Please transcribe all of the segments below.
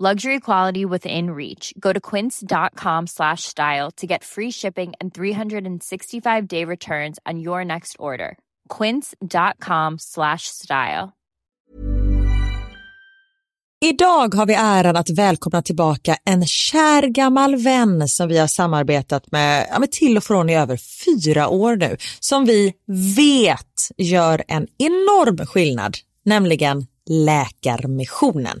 Luxury quality within reach. Go to quince.com slash style to get free shipping and 365 day returns on your next order. Quince.com slash style. Idag har vi äran att välkomna tillbaka en kär gammal vän som vi har samarbetat med, ja, med till och från i över fyra år nu, som vi vet gör en enorm skillnad, nämligen Läkarmissionen.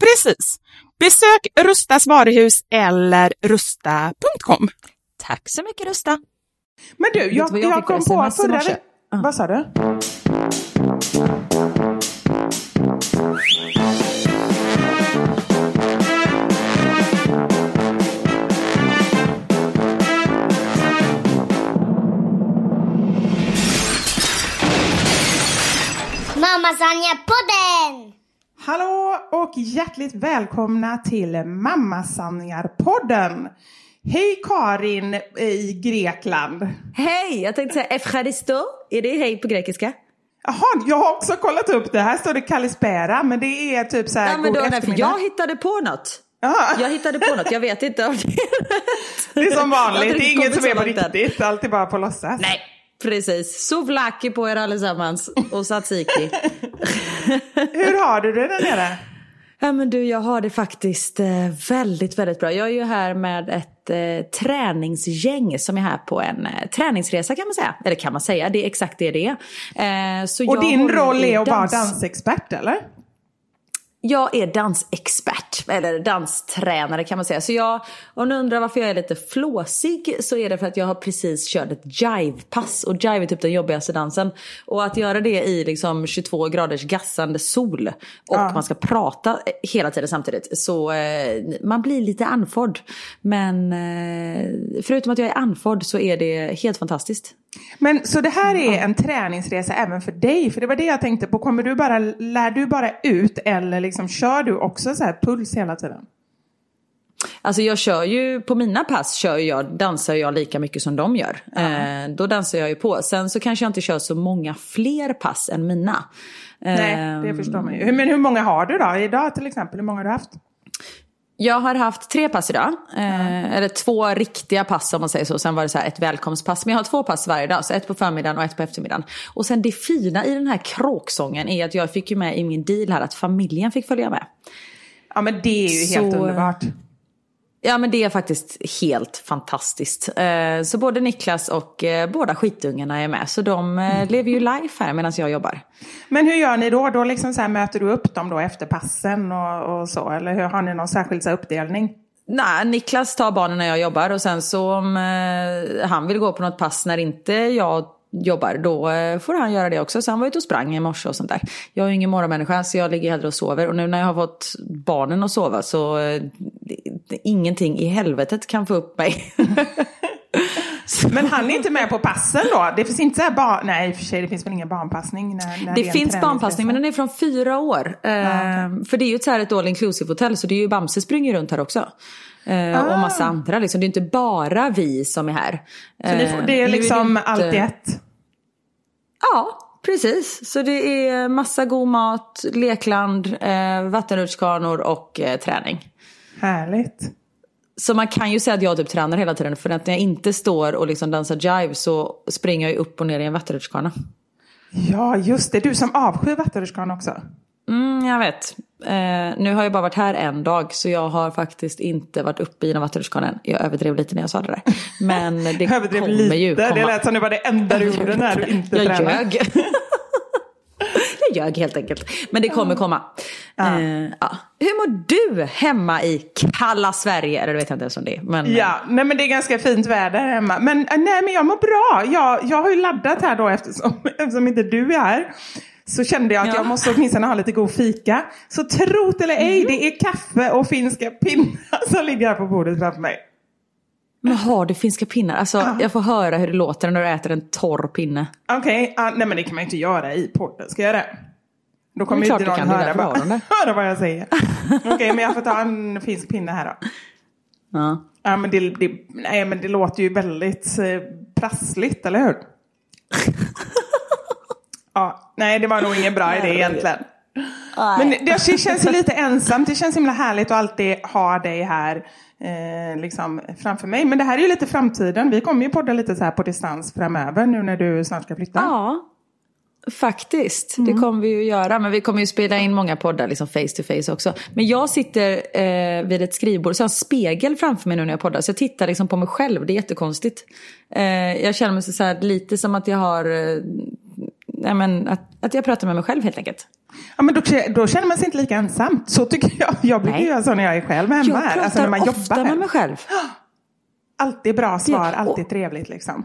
Precis. Besök Rustas varuhus eller rusta.com. Tack så mycket Rusta. Men du, jag, jag jag, kom för på förra morse? ve- Vad sa du? Mamma Sanja-podden! Hallå och hjärtligt välkomna till Mammasanningar-podden. Hej Karin i Grekland. Hej! Jag tänkte säga efcharisto. Är det hej på grekiska? Jaha, jag har också kollat upp det. Här står det kalispera, men det är typ så här Ja, men god då, nej, för jag hittade på något. Ja, Jag hittade på något. Jag vet inte om det det är som vanligt, det är inget som är på riktigt. Allt är bara på låtsas. Nej, precis. Souvlaki på er allesammans. Och tzatziki. Hur har du det där nere? Ja men du, jag har det faktiskt eh, väldigt, väldigt bra. Jag är ju här med ett eh, träningsgäng som är här på en eh, träningsresa kan man säga. Eller kan man säga, det är exakt det det är. Eh, så Och din roll är att vara dans- dansexpert, eller? Jag är dansexpert, eller danstränare kan man säga. Så jag, om ni undrar varför jag är lite flåsig så är det för att jag har precis kört ett jive-pass. Och jive är typ den jobbigaste dansen. Och att göra det i liksom 22 graders gassande sol och man ska prata hela tiden samtidigt. Så eh, man blir lite andfådd. Men eh, förutom att jag är andfådd så är det helt fantastiskt. Men så det här är en träningsresa även för dig? För det var det jag tänkte på. Kommer du bara, lär du bara ut eller liksom kör du också så här puls hela tiden? Alltså jag kör ju, på mina pass kör jag, dansar jag lika mycket som de gör. Eh, då dansar jag ju på. Sen så kanske jag inte kör så många fler pass än mina. Nej, det förstår man ju. Men hur många har du då? Idag till exempel, hur många har du haft? Jag har haft tre pass idag. Eh, Eller två riktiga pass om man säger så. Sen var det så ett välkomstpass. Men jag har två pass varje dag. Så ett på förmiddagen och ett på eftermiddagen. Och sen det fina i den här kråksången är att jag fick ju med i min deal här att familjen fick följa med. Ja men det är ju helt Så, underbart. Ja men det är faktiskt helt fantastiskt. Eh, Så både Niklas och eh, båda skitungarna är med. Så de eh, lever ju life här medan jag jobbar. Men hur gör ni då? Då liksom så här, möter du upp dem då efter passen och, och så? Eller hur, har ni någon särskild så uppdelning? Nej, Niklas tar barnen när jag jobbar och sen så om han vill gå på något pass när inte jag jobbar då eh, får han göra det också. Så han var ute och sprang i morse och sånt där. Jag är ju ingen morgonmänniska så jag ligger hellre och sover. Och nu när jag har fått barnen att sova så eh, det, det, ingenting i helvetet kan få upp mig. Men han är inte med på passen då? Det finns inte så här barn... Nej, för sig, det finns väl ingen barnpassning? När, när Det en finns barnpassning men den är från fyra år. Eh, För det är ju ett, så här ett all inclusive hotell så det är ju Bamse springer runt här också. Eh, Och massa andra liksom. Det är inte bara vi som är här. Så ni får, Eh, det är nu liksom allt i ett? Ja, precis. Så det är massa god mat, lekland, eh, vattenrutschkanor och eh, träning. Härligt. Så man kan ju säga att jag typ tränar hela tiden. För att när jag inte står och liksom dansar jive så springer jag upp och ner i en vattenrutschkana. Ja, just det. Du som avskyr vattenrutschkana också. Mm, jag vet. Eh, nu har jag bara varit här en dag så jag har faktiskt inte varit uppe i än. Jag överdrev lite när jag sa det där. Men det Jag överdrev kommer lite. ju komma. Det lät som det var det enda du gjorde när du inte jag tränade. ljög. jag ljög helt enkelt. Men det kommer komma. Eh, ja. Hur mår du hemma i kalla Sverige? Eller det vet jag inte ens om det är. Men, Ja, nej men det är ganska fint väder hemma. Men äh, nej men jag mår bra. Jag, jag har ju laddat här då eftersom, eftersom inte du är här. Så kände jag att Ja. jag måste åtminstone ha lite god fika. Så trot eller ej, det är kaffe och finska pinnar som ligger här på bordet framför mig. men har du finska pinnar? Alltså, jag får höra hur det låter när du äter en torr pinne. Okej, ah, nej men det kan man inte göra i podden. Ska jag göra det? Då kommer ju inte någon kan, höra, det. höra vad jag säger. Okej, men jag får ta en finsk pinne här då. Ja. Ja, men det, det, nej, men det låter ju väldigt eh, prassligt, eller hur? Ja, nej, det var nog ingen bra idé egentligen. Men det, det känns ju lite ensamt. Det känns himla härligt att alltid ha dig här eh, liksom, framför mig. Men det här är ju lite framtiden. Vi kommer ju podda lite så här på distans framöver nu när du snart ska flytta. Ja, faktiskt. Mm. Det kommer vi ju göra. Men vi kommer ju spela in många poddar liksom face to face också. Men jag sitter eh, vid ett skrivbord så jag har en spegel framför mig nu när jag poddar. Så jag tittar liksom på mig själv. Det är jättekonstigt. Eh, jag känner mig så, så här, lite som att jag har... Nej, men att, att jag pratar med mig själv helt enkelt. Ja, men då, då känner man sig inte lika ensam. Så tycker jag. Jag brukar göra så när jag är själv hemma Jag här. pratar Alltså när man ofta jobbar med mig själv. Alltid bra svar, alltid och- trevligt liksom.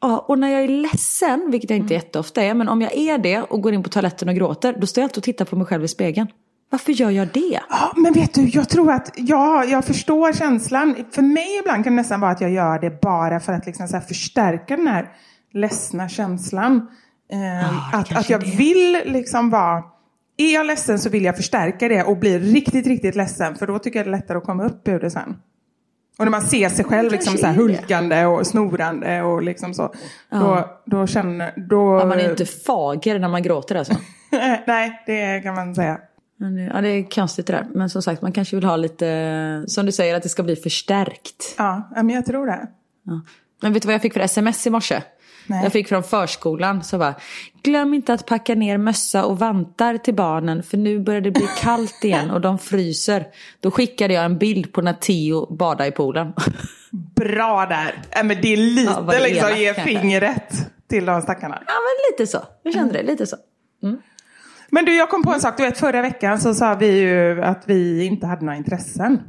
Ja, och när jag är ledsen, vilket jag inte Mm. jätteofta är, men om jag är det och går in på toaletten och gråter, då står jag alltid och tittar på mig själv i spegeln. Varför gör jag det? Ja, men vet du, jag tror att ja, jag förstår känslan. För mig ibland kan det nästan vara att jag gör det bara för att liksom så förstärka den här ledsna känslan. Eh, att, att jag vill liksom vara... Är jag ledsen så vill jag förstärka det och bli riktigt, riktigt ledsen. För då tycker jag det är lättare att komma upp ur det sen. Och när man ser sig själv liksom så här är det. hulkande och snorande och liksom så. Då, då känner... Då, Ja, man är inte fager när man gråter alltså. Nej, det kan man säga. Ja, det är konstigt det där. Men som sagt, man kanske vill ha lite, som du säger, att det ska bli förstärkt. Ja, men jag tror det. Ja. Men vet du vad jag fick för sms i morse? Nej. Jag fick från förskolan. Så bara, glöm inte att packa ner mössa och vantar till barnen för nu börjar det bli kallt igen och de fryser. Då skickade jag en bild på när Theo badar i poolen. Bra där! Äh, men det är lite Ja, det liksom ge fingret till de stackarna. Ja men lite så. Jag kände det, lite så. Men du, jag kom på en sak. Du vet, förra veckan så sa vi ju att vi inte hade några intressen.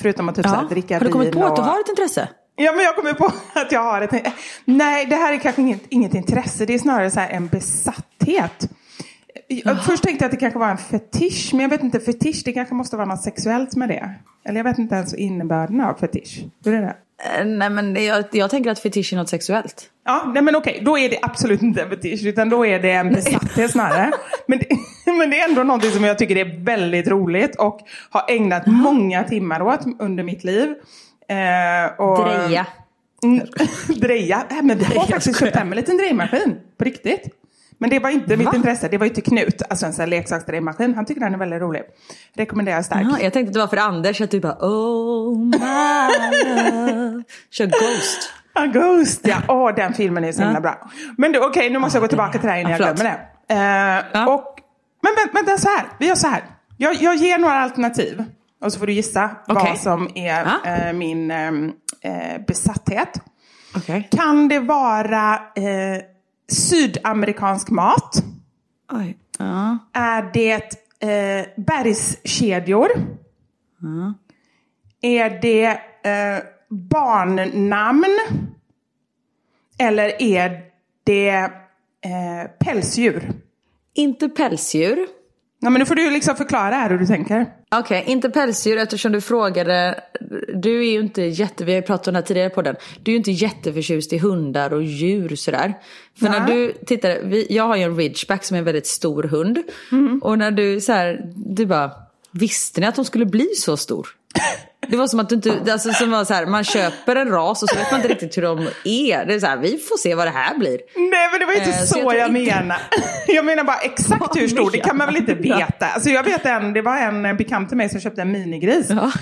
Förutom att typ så här, dricka Har du kommit vin på att du och- har ett intresse? Ja, men jag kommer på att jag har ett... Nej, det här är kanske inget, inget intresse. Det är snarare så här en besatthet. Jag, först tänkte jag att det kanske var en fetisch, men jag vet inte. Fetisch, det kanske måste vara något sexuellt med det. Eller jag vet inte ens innebörden av fetisch. Hur är det? Eh, Nej men jag, jag tänker att fetisch är något sexuellt. Ja, nej men okej, då är det absolut inte en fetisch utan då är det en besatthet snarare. Men det, men det är ändå någonting som jag tycker är väldigt roligt och har ägnat många timmar åt under mitt liv. Eh, och, Dreja. Mm, dreja. Nej, men vi har faktiskt köpt hem en liten drejmaskin. På riktigt. Men det var inte mitt Va? intresse. Det var ju till Knut, alltså en sån här leksaksdrejmaskin. Han tycker den är väldigt rolig. Rekommenderar starkt. Jaha, jag tänkte att det var för Anders, att du bara oh my love. Kör Ghost. A Ghost, ja. Åh, den filmen är så himla Ja. bra. Men du, okej, nu måste jag gå tillbaka till det här innan Ja, jag glömmer det. Eh, Ja. och, men är så här, vi gör så här. Jag, jag ger några alternativ. Och så får du gissa Okej. vad som är Ja. eh, min ehm, eh, besatthet. Okej. Kan det vara eh, sydamerikansk mat? Oj. Ja. Är det eh, bergskedjor? Är det eh, barnnamn? Eller är det eh, pälsdjur? Inte pälsdjur. Ja, men nu får du liksom förklara här hur du tänker. Okej, inte pälsdjur eftersom du frågade. Du är ju inte jätte, vi har ju pratat om det här tidigare på den. Du är ju inte jätteförtjust i hundar och djur sådär. För när Nej. du tittar, vi, jag har ju en ridgeback som är en väldigt stor hund. Och när du så här, du bara, visste ni att de skulle bli så stor? Det var som att du inte, alltså som var så här, man köper en ras och så vet man inte riktigt hur de är. Det är så här, vi får se vad det här blir. Nej men det var inte Eh, så så, jag jag, menar. Jag menar bara exakt hur stor, det kan man väl inte veta. Alltså jag vet en, det var en bekant till mig som köpte en minigris. Ja.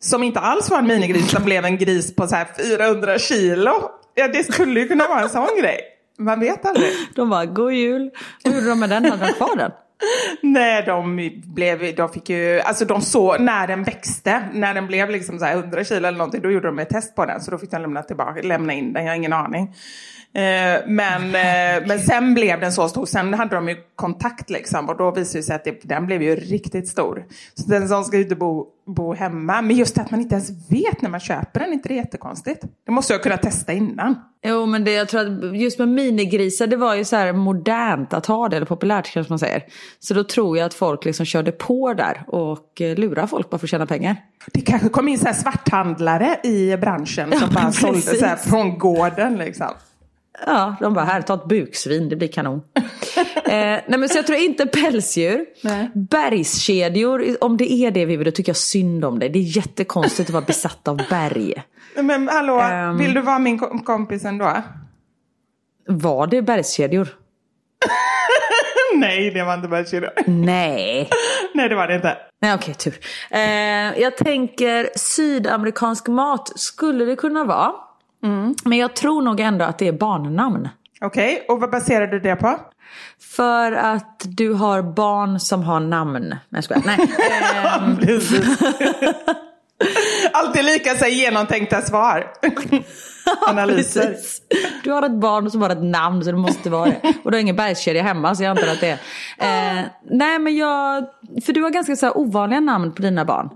Som inte alls var en minigris, som blev en gris på så här 400 kilo. Ja det skulle ju kunna vara en sån grej. Man vet aldrig. De bara, god jul. Vad gjorde de med den? Hade de kvar den? Nej, de blev, de fick ju, alltså de såg när den växte, när den blev liksom så här 100 kilo eller någonting, då gjorde de ett test på den. Så då fick de lämna tillbaka, lämna in den, jag har ingen aning. Eh, men, eh, men sen blev den så stor, sen hade de ju kontakt liksom och då visade det sig att det, den blev ju riktigt stor. Så den som ska ju inte bo, bo hemma, men just att man inte ens vet när man köper den, är inte det jättekonstigt? Det måste jag kunna testa innan. Jo men det, jag tror att just med minigrisar det var ju så här modernt att ha det, eller populärt kanske man säger. Så då tror jag att folk liksom körde på där och eh, lurade folk bara för att tjäna pengar. Det kanske kom in så här svarthandlare i branschen som Ja, bara men sålde så här precis. från gården liksom. Ja, de bara här, ta ett buksvin, det blir kanon. eh, nej men så jag tror inte pälsdjur. Nej. Bergskedjor, om det är det vi vill, då tycker jag synd om det. Det är jättekonstigt att vara besatt av berg. Men hallå, Ehm. vill du vara min kom- kompis ändå? Var det bergskedjor? Nej, det var inte bergskedjor. Nej. Nej, det var det inte. Nej okej, tur. Eh, jag tänker sydamerikansk mat skulle det kunna vara. Men jag tror nog ändå att det är barnnamn. Okej, och vad baserar du det på? För att du har barn som har namn. Nej jag skojar. Nej. Ehm. Alltid lika så genomtänkta svar. Analyser. Precis. Du har ett barn som har ett namn så det måste vara det. Och du har ingen bergskedja hemma så jag antar att det är. Eh, nej men jag, för du har ganska så här ovanliga namn på dina barn.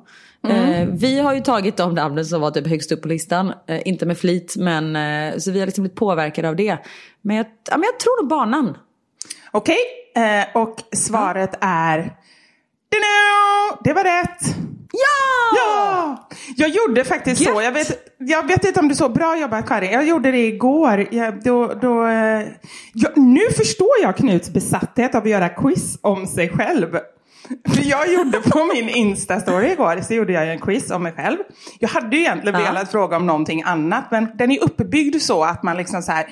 Eh, vi har ju tagit de namnen som var typ högst upp på listan. Eh, inte med flit men eh, så vi har liksom blivit påverkade av det. Men jag, ja, men jag tror nog barnnamn. Okej, eh, och svaret är... Dino! Det var rätt! Ja! Ja! Jag gjorde faktiskt så. Gött! Jag vet, jag vet inte om du så bra jobbat Karin. Jag gjorde det igår. Jag, då, då, jag, nu förstår jag Knuts besatthet av att göra quiz om sig själv. Jag gjorde på min Insta-story igår så gjorde jag en quiz om mig själv. Jag hade ju egentligen Ja. velat fråga om någonting annat men den är uppbyggd så att man liksom så här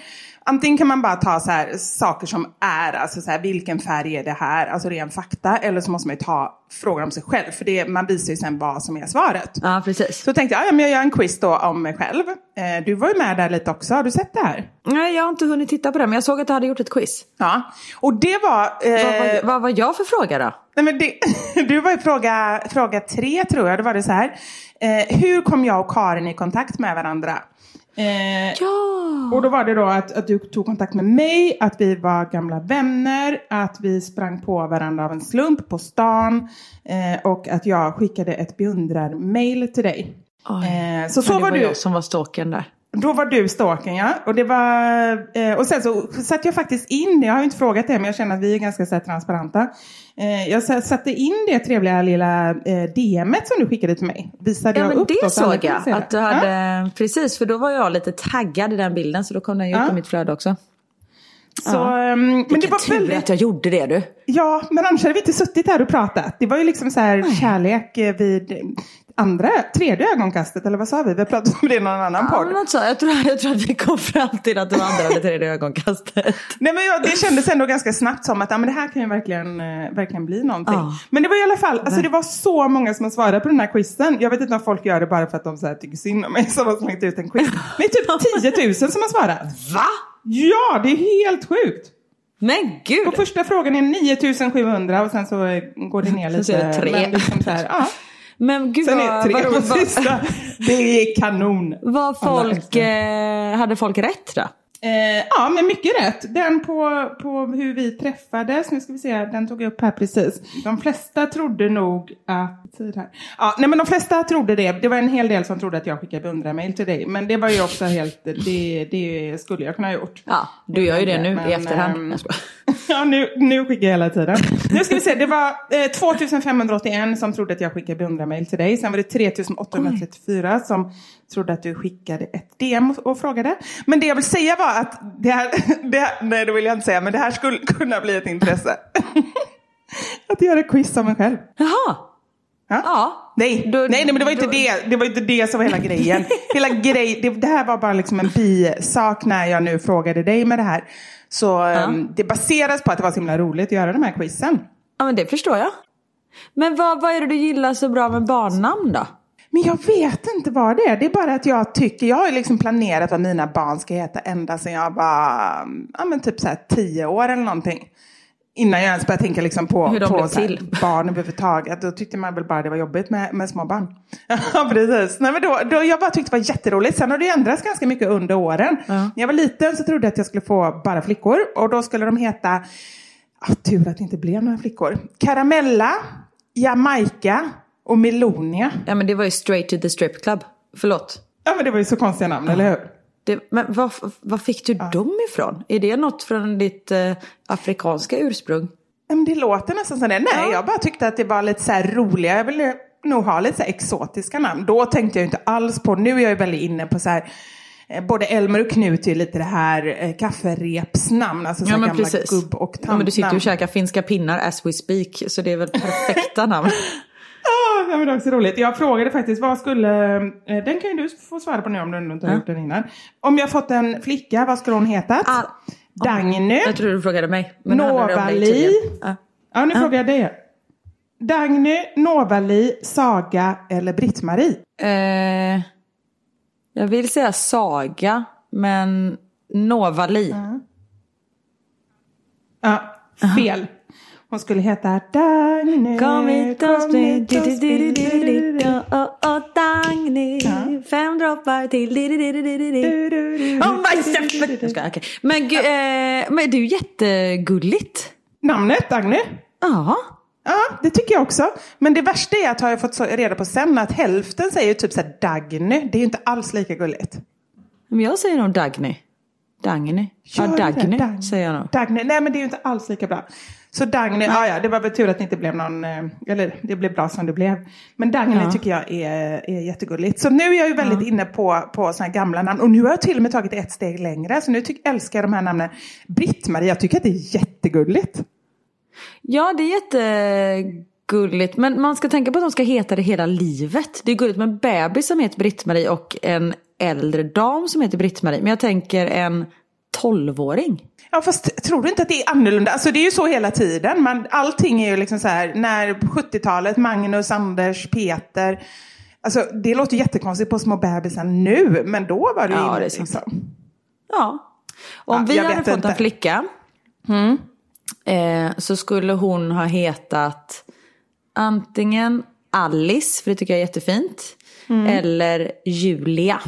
Antingen kan man bara ta så här, saker som är, alltså så här, vilken färg är det här, alltså ren fakta, eller så måste man ju ta frågan om sig själv, för det, man visar ju sen vad som är svaret. Ja precis. Så tänkte jag, ja, men jag gör en quiz då om mig själv. Eh, du var ju med där lite också, har du sett det här? Nej jag har inte hunnit titta på det men jag såg att du hade gjort ett quiz. Ja, och det var... Eh, Vad, vad, vad var jag för fråga då? Nej, men det, du var i fråga, fråga tre tror jag, då var det så här. Eh, hur kom jag och Karin i kontakt med varandra? Eh, Ja! Och då var det då att, att du tog kontakt med mig, att vi var gamla vänner, att vi sprang på varandra av en slump på stan eh, och att jag skickade ett beundrar-mail till dig. Eh, så så det var, var du. jag som var stalken där. Då var du stalken ja. Och, det var, eh, och sen så satte jag faktiskt in, jag har ju inte frågat det men jag känner att vi är ganska så här, transparenta. Eh, jag sa- satte in det trevliga lilla eh, DMet som du skickade till mig. Visade Ja jag men upp det såg jag att du hade, precis för då var jag lite taggad i den bilden så då kom den ju upp Ja. i mitt flöde också. Så, ehm, men det Vilken var tur väldigt... att jag gjorde det du. Ja, men annars hade vi inte suttit här och pratat. Det var ju liksom så här kärlek eh, vid andra, tredje ögonkastet, eller vad sa vi? Vi pratade om det i någon annan Ja, podd. något så. Jag, tror, jag tror att vi kom fram till att det var andra eller tredje ögonkastet. Nej men jag, det kändes ändå ganska snabbt som att ja, men det här kan ju verkligen, eh, verkligen bli någonting. Ja. Men det var i alla fall, alltså det var så många som har svarat på den här quizen. Jag vet inte om folk gör det bara för att de så här, tycker synd om mig som har slängt ut en quiz. Men typ 10 000 som har svarat. Va? Ja, det är helt sjukt. Men gud! På första frågan är 9700 och sen så eh, går det ner lite. Så är det tre. Men liksom så här, ja. Men gud Sen är vad, tre på sista. Det är kanon. vad folk, eh, hade folk rätt då? Eh, ja, men mycket rätt. Den på, på hur vi träffades, nu ska vi se, den tog jag upp här precis. De flesta trodde nog att... Tid här. Ja, nej, men de flesta trodde det. Det var en hel del som trodde att jag skickade beundrarmail till dig. Men det var ju också helt... Det, det skulle jag kunna ha gjort. Ja, du gör ju det nu Men, i efterhand. ehm, Jag. Ja, nu, nu skickar jag hela tiden. Nu ska vi se, det var eh, 2581 som trodde att jag skickade beundrarmail till dig. Sen var det 3834 Oj. som trodde att du skickade ett DM och, och, frågade. Men det jag vill säga var att det här, det här, nej det vill jag inte säga, men det här skulle kunna bli ett intresse. att göra quiz om mig själv. Jaha. Ja. ja. Nej. Då, nej, nej, men det var inte då, det. Det var inte det som var hela grejen. hela grej, det, det, här var bara liksom en bisak när jag nu frågade dig med det här. Så ja. um, det baseras på att det var så himla roligt att göra de här quizen. Ja, men det förstår jag. Men vad, vad är det du gillar så bra med barnnamn då? Men jag vet inte vad det är. Det är bara att jag tycker, jag har liksom planerat vad mina barn ska heta ända sedan jag var, ja men typ så här tio år eller någonting. Innan jag ens började tänka liksom på, Hur de på till. barn överhuvudtaget. Då tyckte man väl bara det var jobbigt med, med små barn. Ja, precis. Nej, men då, då, jag bara tyckte det var jätteroligt. Sen har det ändrats ganska mycket under åren. Ja. När jag var liten så trodde jag att jag skulle få bara flickor. Och då skulle de heta, oh, tur att det inte blev några flickor. Caramella, Jamaica och Melonia. Ja men det var ju straight to the strip club. Förlåt. Ja men det var ju så konstiga namn, ja. eller hur? Det, men var, var fick du ja. dem ifrån? Är det något från ditt eh, afrikanska ursprung? Men det låter nästan som det. Nej, ja. jag bara tyckte att det var lite så här roliga. Jag ville nog ha lite så exotiska namn. Då tänkte jag inte alls på, nu är jag ju väldigt inne på så här eh, Både Elmer och Knut är lite det här eh, kafferepsnamn, alltså så ja, gamla precis. gubb och tantnamn. Ja, men du sitter ju och käkar finska pinnar as we speak, så det är väl perfekta namn. Ah, ja, men det var också roligt. Jag frågade faktiskt vad skulle, eh, den kan ju du få svara på nu om du inte har ja. gjort den innan. Om jag fått en flicka, vad skulle hon heta? Ah, Dagny. Jag tror du frågade mig. Novali. Ah. Ja, nu ah. frågar jag dig. Dagny, Novali, Saga eller Britt-Marie? Eh, jag vill säga Saga, men Novali. Ja, fel. Hon skulle heta Dagny. Kom hit och spring. Dagny. Fem droppar till. Oh my Men, eh, men det är ju jättegulligt. Namnet Dagny? Ja. Ja, det tycker jag också. Men det värsta är att har jag fått reda på sen att hälften säger typ så här Dagny. Det är ju inte alls lika gulligt. Men jag säger nog Dagny. Dagny. Ja, Dagny säger jag nog. Dagny. Nej, men det är ju inte alls lika bra. Så Dagny, ja, ja, det var väl tur att det inte blev någon, eh, eller det blev bra som det blev. Men Dagny ja. tycker jag är, är jättegulligt. Så nu är jag ju väldigt ja. inne på, på sådana gamla namn. Och nu har jag till och med tagit ett steg längre. Så nu tyck, älskar jag de här namnen. Britt-Marie, jag tycker att det är jättegulligt. Ja, det är jättegulligt. Men man ska tänka på att de ska heta det hela livet. Det är gulligt med en bebis som heter Britt-Marie och en äldre dam som heter Britt-Marie. Men jag tänker en tolvåring. Ja fast tror du inte att det är annorlunda? Alltså det är ju så hela tiden. Man, allting är ju liksom så här, när 70-talet, Magnus, Anders, Peter. Alltså det låter jättekonstigt på små bebisar nu, men då var det ju ja, det liksom. Ja. Om ja, vi hade fått inte. en flicka mm. eh, så skulle hon ha hetat antingen Alice, för det tycker jag är jättefint, mm. eller Julia.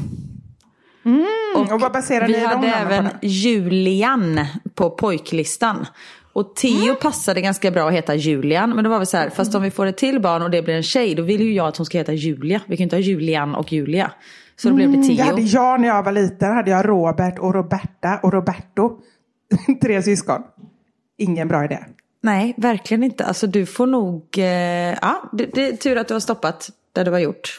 Mm, och, och vad baserar ni Vi hade även Julian på pojklistan. Och Theo mm. passade ganska bra att heta Julian. Men då var vi så här, fast om vi får ett till barn och det blir en tjej, då vill ju jag att hon ska heta Julia. Vi kan inte ha Julian och Julia. Så då blev det mm, Theo. Det hade jag när jag var liten. hade jag Robert och Roberta och Roberto. Tre syskon. Ingen bra idé. Nej, verkligen inte. Alltså du får nog... Eh, ja, det, det, är tur att du har stoppat där du har gjort.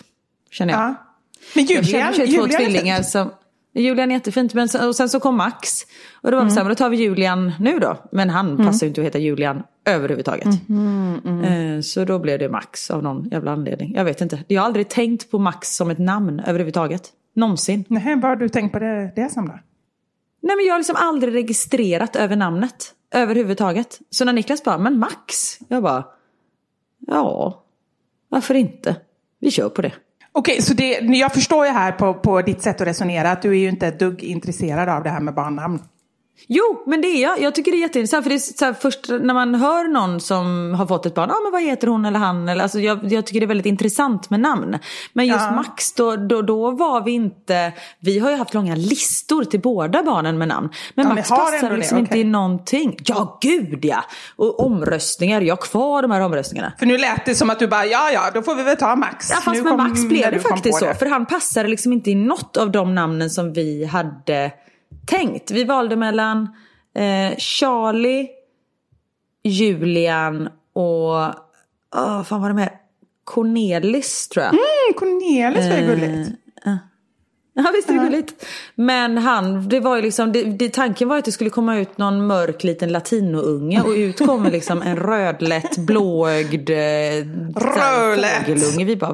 Känner jag. Ja. Men Julian, jag känner två Julian tvillingar som... Julian är jättefint, men sen, och sen så kom Max. Och då var vi mm. så här, då tar vi Julian nu då. Men han mm. passar ju inte att heta Julian överhuvudtaget. Mm, mm, så då blev det Max av någon jävla anledning. Jag vet inte. Jag har aldrig tänkt på Max som ett namn överhuvudtaget. Någonsin. Nej, vad har du tänkt på det, det som då? Nej men jag har liksom aldrig registrerat över namnet. Överhuvudtaget. Så när Niklas bara, men Max. Jag bara, ja, varför inte? Vi kör på det. Okej, så det, jag förstår ju här på, på ditt sätt att resonera att du är ju inte ett dugg intresserad av det här med barnnamn. Jo, men det är jag. Jag tycker det är jätteintressant. För det är så här, först när man hör någon som har fått ett barn, ah, men vad heter hon eller han? Eller, alltså, jag, jag tycker det är väldigt intressant med namn. Men just ja. Max, då, då, då var vi inte, vi har ju haft långa listor till båda barnen med namn. Men ja, Max passade liksom inte i någonting. Ja, gud ja! Och omröstningar, jag har kvar de här omröstningarna. För nu lät det som att du bara, ja ja, då får vi väl ta Max. Ja, fast nu med Max blev det faktiskt så. För han passade liksom inte i något av de namnen som vi hade tänkt. Vi valde mellan eh, Charlie, Julian och, oh, fan var det mer? Cornelis tror jag. Mm, Cornelis var ju gulligt. Ja visst är det gulligt. Men han, det var ju liksom, det, det, tanken var att det skulle komma ut någon mörk liten latinounge och ut kommer liksom en rödlätt blåögd eh, fågelunge. Vi bara,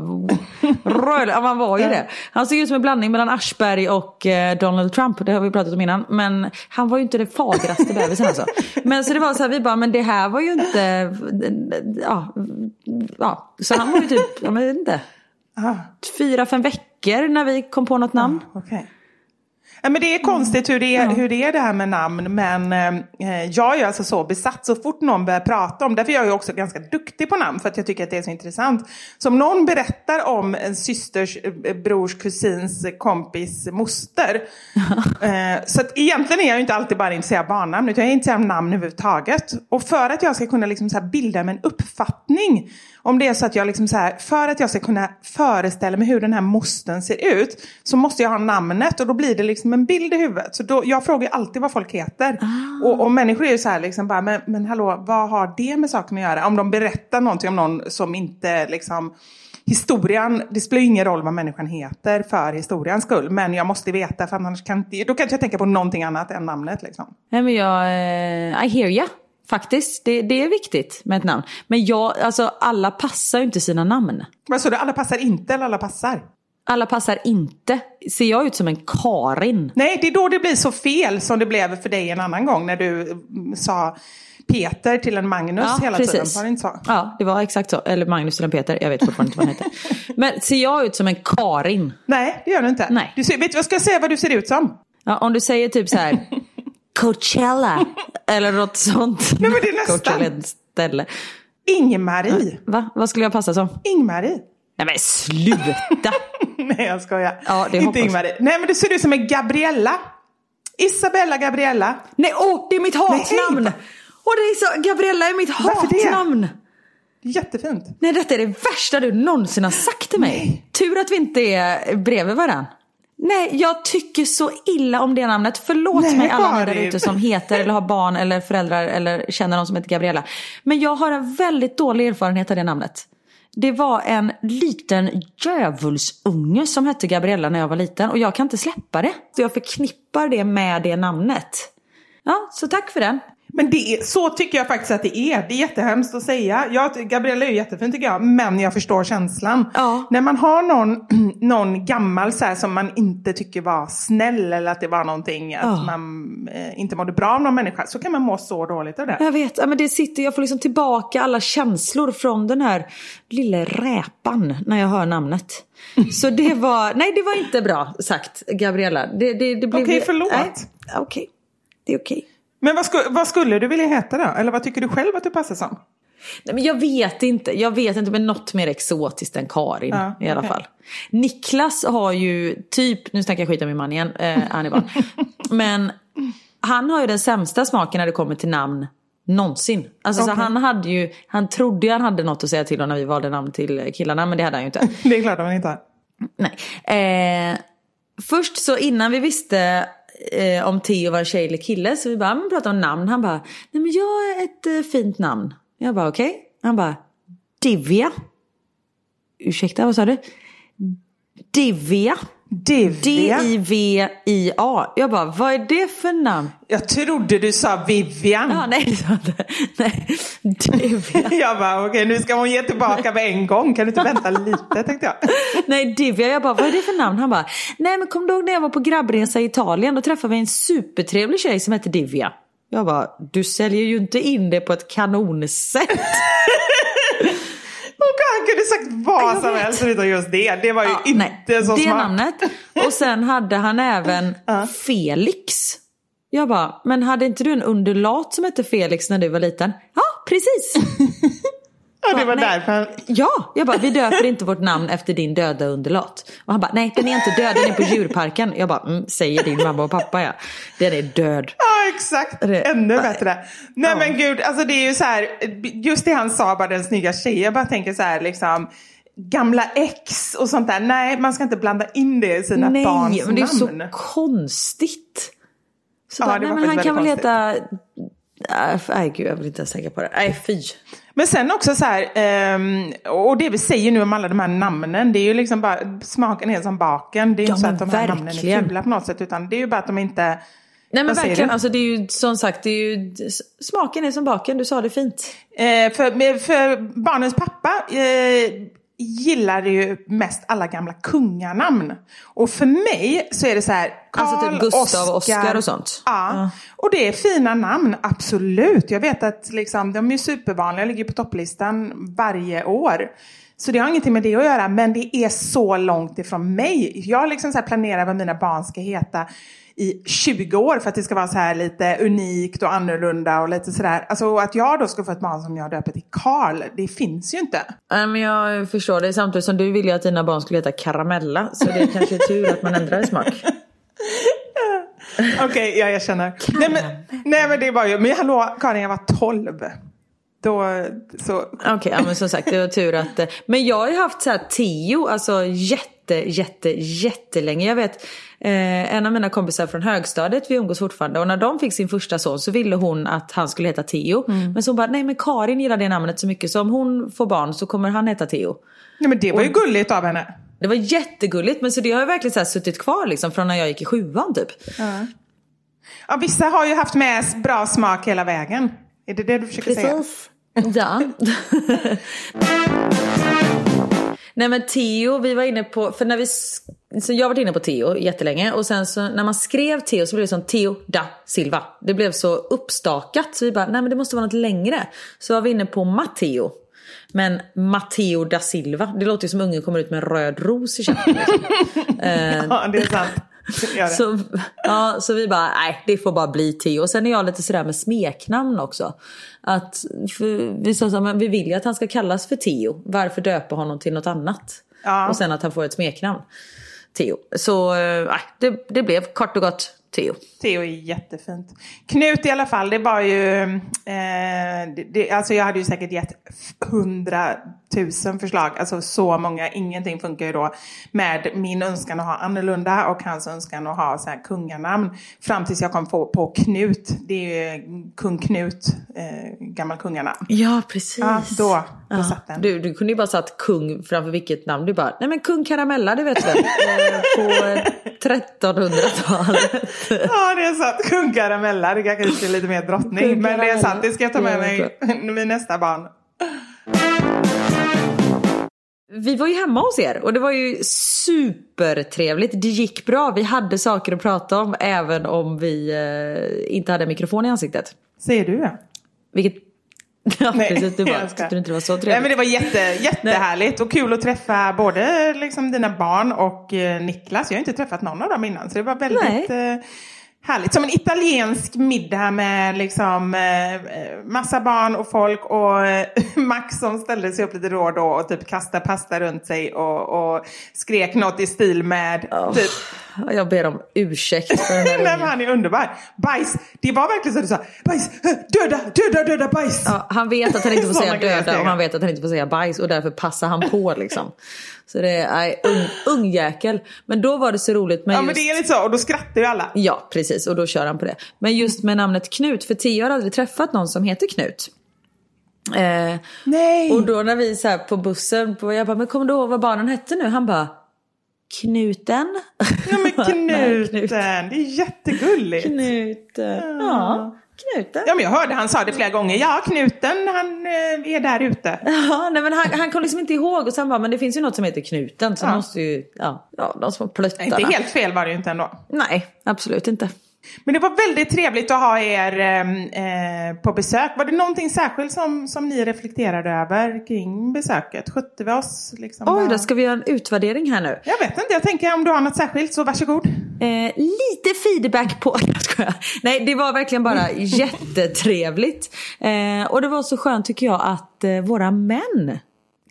rödlätt, ja man var ju det. Han såg ut som en blandning mellan Aschberg och eh, Donald Trump, det har vi pratat om innan. Men han var ju inte det fagraste bebisen alltså. Men så det var så här, vi bara, men det här var ju inte, ja, ja. Så han var ju typ, jag vet inte, fyra, fem veckor när vi kom på något namn. okej. Ja, men det är konstigt hur det är, hur det är det här med namn. Men eh, jag är alltså så besatt så fort någon börjar prata om, därför är jag ju också ganska duktig på namn för att jag tycker att det är så intressant. Så om någon berättar om en systers, eh, brors, kusins, kompis, moster. eh, så att egentligen är jag ju inte alltid bara intresserad av barnnamn utan jag är intresserad av namn överhuvudtaget. Och för att jag ska kunna liksom så bilda mig en uppfattning om det är så att jag liksom så här, för att jag ska kunna föreställa mig hur den här mostern ser ut så måste jag ha namnet och då blir det liksom en bild i huvudet. Så då, jag frågar alltid vad folk heter. Och, och människor är ju så här liksom bara, men, men hallå, vad har det med saken att göra? Om de berättar någonting om någon som inte liksom Historien, det spelar ju ingen roll vad människan heter för historiens skull. Men jag måste veta för annars kan då kan jag tänka på någonting annat än namnet liksom. Nej men jag, eh, I hear ya. Faktiskt, det, det är viktigt med ett namn. Men jag, alltså alla passar ju inte sina namn. Vad sa du, alla passar inte eller alla passar? Alla passar inte. Ser jag ut som en Karin? Nej, det är då det blir så fel som det blev för dig en annan gång när du mm, sa Peter till en Magnus hela tiden. Var det? Ja, det var exakt så. Eller Magnus till en Peter, jag vet fortfarande inte vad han heter. Men ser jag ut som en Karin? Nej, det gör du inte. Nej. Du ser, vet du vad ska jag säga vad du ser ut som? Ja, om du säger typ så här Coachella eller något sånt. Nej, men det är nästan. Ställe. Ingmarie. Va? Vad skulle jag passa som? Ingmarie. Nej men sluta! Nej, jag skojar. Ja, det inte. Ingmarie. Nej, men du ser ut som en Gabriella. Isabella Gabriella. Nej, åh, det är mitt hatnamn! Nej. Och det är så, Gabriella är mitt det? hatnamn! Jättefint. Nej, detta är det värsta du någonsin har sagt till mig. Tur att vi inte är bredvid varandra. Nej, jag tycker så illa om det namnet. Förlåt Nej, mig alla ni där ute som heter eller har barn eller föräldrar eller känner någon som heter Gabriella. Men jag har en väldigt dålig erfarenhet av det namnet. Det var en liten djävulsunge som hette Gabriella när jag var liten och jag kan inte släppa det. Så jag förknippar det med det namnet. Ja, så tack för den. Men det är, så tycker jag faktiskt att det är. Det är jättehemskt att säga. Jag, Gabriella är ju jättefin tycker jag, men jag förstår känslan. Ja. När man har någon, någon gammal så här, som man inte tycker var snäll eller att det var någonting, att Ja. man eh, inte mådde bra av någon människa, så kan man må så dåligt av det. Jag vet, ja, men det sitter, jag får liksom tillbaka alla känslor från den här lilla räpan när jag hör namnet. Så det var, nej det var inte bra sagt Gabriella. Det, det, det blev, Okej, förlåt. Nej, Okej, det är okej. Men vad, sku, vad skulle du vilja heta då? Eller vad tycker du själv att du passar som? Nej, men jag vet inte, jag vet inte men något mer exotiskt än Karin Ja, i alla okej. fall. Niklas har ju typ, nu snackar jag skit om min man igen, eh, han är barn. Men han har ju den sämsta smaken när det kommer till namn någonsin. Alltså så Okej. han hade ju, han trodde han hade något att säga till om när vi valde namn till killarna men det hade han ju inte. Det är klart att man inte har. Nej. Eh, först så innan vi visste eh, om Theo var tjej eller kille så vi bara mm, men pratade om namn. Han bara, nej men jag har ett eh, fint namn. Jag bara okej. Han bara, Divya. Ursäkta, vad sa du? Divya. Divya. D-I-V-I-A. Jag bara, vad är det för namn? Jag trodde du sa Vivian. Ja, nej. Nej, Divya. Jag bara, okej nu ska hon ge tillbaka med en gång. Kan du inte vänta lite tänkte jag. Nej, Divya. Jag bara, vad är det för namn? Han bara, nej men kom du ihåg när jag var på grabbresa i Italien? Då träffade vi en supertrevlig tjej som hette Divya. Jag bara, du säljer ju inte in det på ett kanonsätt. Han kunde sagt vad som helst förutom just det. Det var ju Ja, inte nej, så det smart. namnet. Och sen hade han även Felix. Jag bara, men hade inte du en undulat som hette Felix när du var liten? Ja, precis. Ja, det var Nej. därför han... Ja, jag bara, vi döper inte vårt namn efter din döda undulat. Och han bara, nej den är inte död, den är på djurparken. Jag bara, mm, säger din mamma och pappa ja. Den är död. Ja, exakt. Ännu bättre. Nej Ja. men gud, alltså det är ju så här, just det han sa, bara den snygga tjejen. Jag bara tänker så här liksom, gamla ex och sånt där. Nej, man ska inte blanda in det i sina nej, barns men det är så namn. konstigt. Så Ja, bara, nej, men han kan väl heta Nej, nej gud jag vill inte ens tänka på det. Nej fy. Men sen också så här, ehm, och det vi säger nu om alla de här namnen, det är ju liksom bara, smaken är som baken. Det är ju Ja, inte så att de här namnen är verkligen. fula på något sätt, utan det är ju bara att de inte... Nej men verkligen, alltså det är ju som sagt, det är ju, smaken är som baken, du sa det fint. Eh, för, för barnens pappa eh, gillar ju mest alla gamla kunganamn. Och för mig så är det så här, Karl, Alltså typ Gustav Oscar och sånt. Ja. Ja. och det är fina namn, absolut. Jag vet att liksom, de är supervanliga, ligger på topplistan varje år. Så det har ingenting med det att göra, men det är så långt ifrån mig. Jag liksom så planerar vad mina barn ska heta i 20 år för att det ska vara så här lite unikt och annorlunda och lite sådär. Alltså att jag då ska få ett barn som jag döper till Karl, det finns ju inte. Nej men jag förstår det, samtidigt som du ville att dina barn skulle heta Karamella, så det är kanske tur att man ändrar smak. Okej, jag erkänner. Nej men, nej men det var ju, men hallå Karin jag var 12. Då, så, Okej, ja, men som sagt det var tur att... Men jag har ju haft så här Tio, alltså jätte, jätte, jättelänge. Jag vet eh, en av mina kompisar från högstadiet, vi umgås fortfarande. Och när de fick sin första son så ville hon att han skulle heta Tio. Men så hon bara, nej men Karin gillar det namnet så mycket så om hon får barn så kommer han heta Tio. nej men det var ju gulligt av henne. Det var jättegulligt men så det har verkligen så suttit kvar liksom från när jag gick i sjuan typ. Ja, vissa har ju haft med bra smak hela vägen. Är det det du försöker säga? Ja. Nej men Theo, vi var inne på, för när vi, så jag har varit inne på Theo jättelänge och sen så när man skrev Theo så blev det som Theo da Silva. Det blev så uppstakat så vi bara, nej men det måste vara något längre. Så var vi inne på Matteo. Men Matteo da Silva, det låter ju som ungen kommer ut med en röd ros i käften. Liksom. Ja, det är sant. Så, ja, så vi bara, nej det får bara bli Theo. Och sen är jag lite sådär med smeknamn också. Att, vi sa så men vi vill ju att han ska kallas för Theo. Varför döpa honom till något annat? Ja. Och sen att han får ett smeknamn. Theo. Så eh, nej, det, det blev kort och gott Theo. Theo är jättefint. Knut i alla fall, det var ju... Eh, det, det, alltså jag hade ju säkert gett hundratusen förslag. Alltså så många. Ingenting funkar ju då med min önskan att ha annorlunda och hans önskan att ha så här kunganamn. Fram tills jag kom på, på Knut. Det är ju kung Knut, eh, gammal kunganamn. Ja precis. Ja, då, då satt den. Du, du kunde ju bara satt kung framför vilket namn. Du bara, nej men kung Karamella det vet du väl. Eh, På eh, 1300-talet. Ja, det är sant. Kung Karamella. Det kanske är lite mer drottning. Kung Men det är sant. Det ska jag ta med Ja, mig vid nästa barn. Vi var ju hemma hos er och det var ju supertrevligt. Det gick bra. Vi hade saker att prata om även om vi eh, inte hade mikrofon i ansiktet. Säger du ja. Vilket... Ja Nej, precis, du bara, tyckte du inte det var så Nej, trevligt? men det var jätte, jättehärligt och kul att träffa både liksom, dina barn och eh, Niklas. Jag har inte träffat någon av dem innan så det var väldigt eh, härligt. Som en italiensk middag med liksom, eh, massa barn och folk och eh, Max som ställde sig upp lite då och då och typ kastade pasta runt sig och, och skrek något i stil med typ Jag ber om ursäkt för den där Nej men han är underbar. Bajs, det var verkligen så du sa. Bajs, döda, döda, döda bajs. Ja, han vet att han inte får säga döda och han vet att han inte får säga bajs och därför passar han på liksom. Så det är nej, ung, jäkel. Men då var det så roligt med Ja just... men det är lite så och då skrattar ju alla. Ja, precis. Och då kör han på det. Men just med namnet Knut, för Theo har aldrig träffat någon som heter Knut. Eh, Nej. och då när vi så här på bussen, på, jag bara, men kommer du ihåg vad barnen hette nu? Han bara, Knuten? Ja men Nej, knuten, det är jättegulligt. Knuten. Ja, Knuten. Ja men jag hörde han sa det flera gånger. Ja knuten han eh, är där ute. Ja, nej, men han, han kom liksom inte ihåg och sen bara, men det finns ju något som heter Knuten. Så Ja. måste ju, ja, ja de små plöttarna. Inte helt fel var det ju inte ändå. Nej, absolut inte. Men det var väldigt trevligt att ha er eh, eh, på besök. Var det någonting särskilt som, som ni reflekterade över kring besöket? Skötte vi oss? Liksom Oj, då ska vi göra en utvärdering här nu. Jag vet inte, jag tänker om du har något särskilt så varsågod. Eh, lite feedback på... Nej, det var verkligen bara jättetrevligt. Eh, och det var så skönt tycker jag att eh, våra män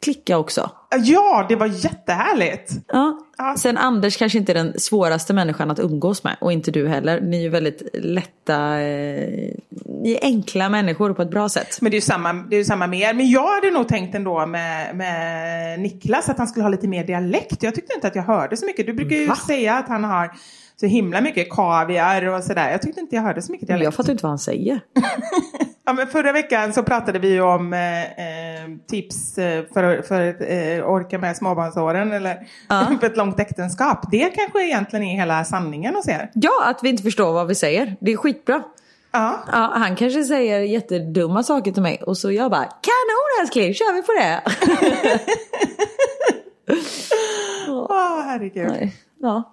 klickade också. Ja, det var jättehärligt. Ja. Ja. Sen Anders kanske inte är den svåraste människan att umgås med. Och inte du heller. Ni är ju väldigt lätta, eh, ni är enkla människor på ett bra sätt. Men det är ju samma, det är ju samma med er. Men jag hade nog tänkt ändå med, med Niklas att han skulle ha lite mer dialekt. Jag tyckte inte att jag hörde så mycket. Du brukar ju Va? säga att han har så himla mycket kaviar och sådär. Jag tyckte inte jag hörde så mycket dialekt. jag fattar inte vad han säger. Ja, men förra veckan så pratade vi ju om eh, eh, tips eh, för, för att eh, orka med småbarnsåren eller för ett långt äktenskap. Det kanske egentligen är hela sanningen hos er. Ja, att vi inte förstår vad vi säger. Det är skitbra. Ja. Ja, han kanske säger jättedumma saker till mig och så jag bara kanon älskling, kör vi på det. Åh, herregud. Nej, ja.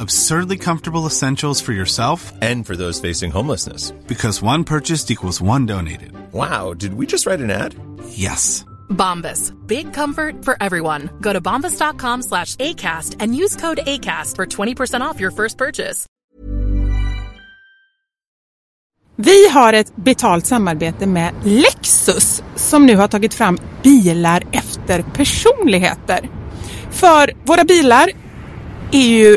Absurdly comfortable essentials for yourself And for those facing homelessness. because one purchased equals one donated. Wow, did we just write an ad? Yes. Bombas. Big comfort for everyone. Go to bombas.com slash ACAST and use code ACAST for 20% off your first purchase. Vi har ett betalt samarbete med Lexus som nu har tagit fram bilar efter personligheter. För våra bilar är ju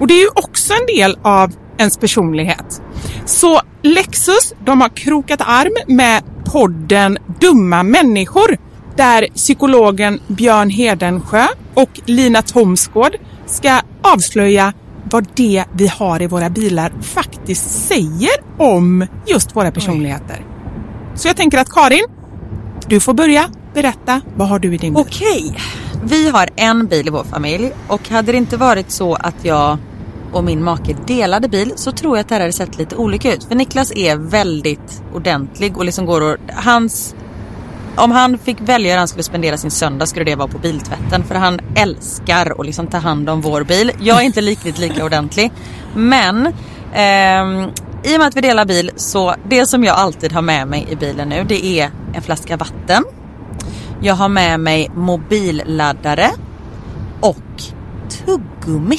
Och det är ju också en del av ens personlighet. Så Lexus, de har krokat arm med podden Dumma människor där psykologen Björn Hedensjö och Lina Thomsgård ska avslöja vad det vi har i våra bilar faktiskt säger om just våra personligheter. Så jag tänker att Karin, du får börja berätta. Vad har du i din bil? Okej, vi har en bil i vår familj och hade det inte varit så att jag och min make delade bil så tror jag att det här hade sett lite olika ut. För Niklas är väldigt ordentlig och liksom går och hans om han fick välja hur han skulle spendera sin söndag skulle det vara på biltvätten för han älskar att liksom ta hand om vår bil. Jag är inte riktigt lika ordentlig men ehm, i och med att vi delar bil så det som jag alltid har med mig i bilen nu det är en flaska vatten. Jag har med mig mobilladdare och tuggummi.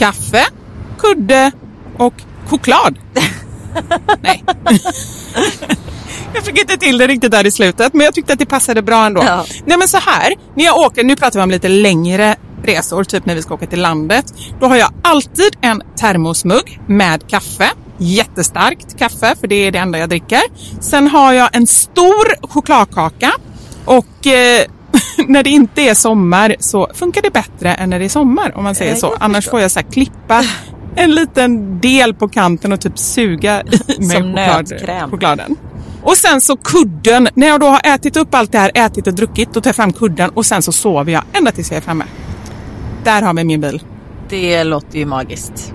Kaffe, kudde och choklad. Nej. Jag fick inte till det riktigt där i slutet, men jag tyckte att det passade bra ändå. Ja. Nej men så här, när jag åker, nu pratar vi om lite längre resor, typ när vi ska åka till landet. Då har jag alltid en termosmugg med kaffe jättestarkt kaffe, för det är det enda jag dricker. Sen har jag en stor chokladkaka och eh, när det inte är sommar så funkar det bättre än när det är sommar om man säger så. Annars får jag så klippa en liten del på kanten och typ suga i mig Som choklad, nötkräm. chokladen. Och sen så kudden. När jag då har ätit upp allt det här, ätit och druckit, då tar jag fram kudden och sen så sover jag ända tills jag är framme. Där har vi min bil. Det låter ju magiskt.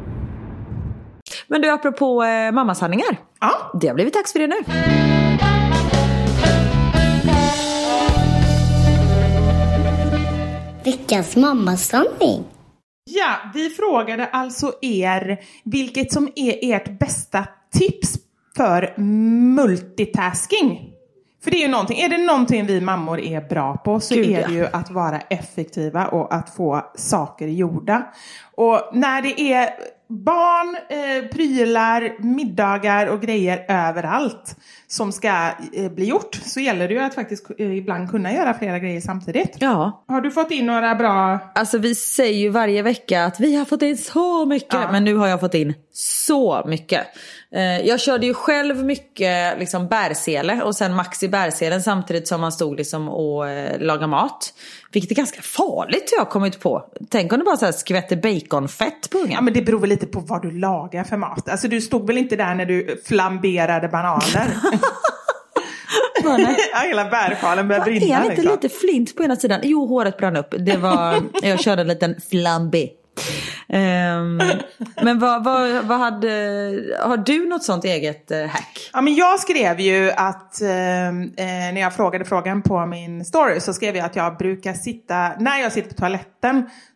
Men du, apropå eh, mammasanningar. Ja. Det har blivit dags för det nu. Veckans mammasanning. Ja, vi frågade alltså er vilket som är ert bästa tips för multitasking. För det är ju någonting, är det någonting vi mammor är bra på så Gud, är ja. det ju att vara effektiva och att få saker gjorda. Och när det är barn, eh, prylar, middagar och grejer överallt som ska eh, bli gjort så gäller det ju att faktiskt eh, ibland kunna göra flera grejer samtidigt. Ja. Har du fått in några bra Alltså vi säger ju varje vecka att vi har fått in så mycket. Ja. Men nu har jag fått in så mycket. Eh, jag körde ju själv mycket liksom bärsele och sen Maxi bärselen samtidigt som man stod liksom och lagade mat. Vilket är ganska farligt har jag kommit på. Tänk om det bara så här skvätter baconfett på ungen. Ja men det beror väl lite på vad du lagar för mat. Alltså du stod väl inte där när du flamberade bananer? ja, hela bärskalen började Är brinna han inte liksom. lite flint på ena sidan? Jo, håret brann upp. Det var, jag körde en liten flambé. Ehm, men vad, vad, vad hade, har du något sånt eget eh, hack? Ja, men jag skrev ju att, eh, eh, när jag frågade frågan på min story, så skrev jag att jag brukar sitta, när jag sitter på toaletten,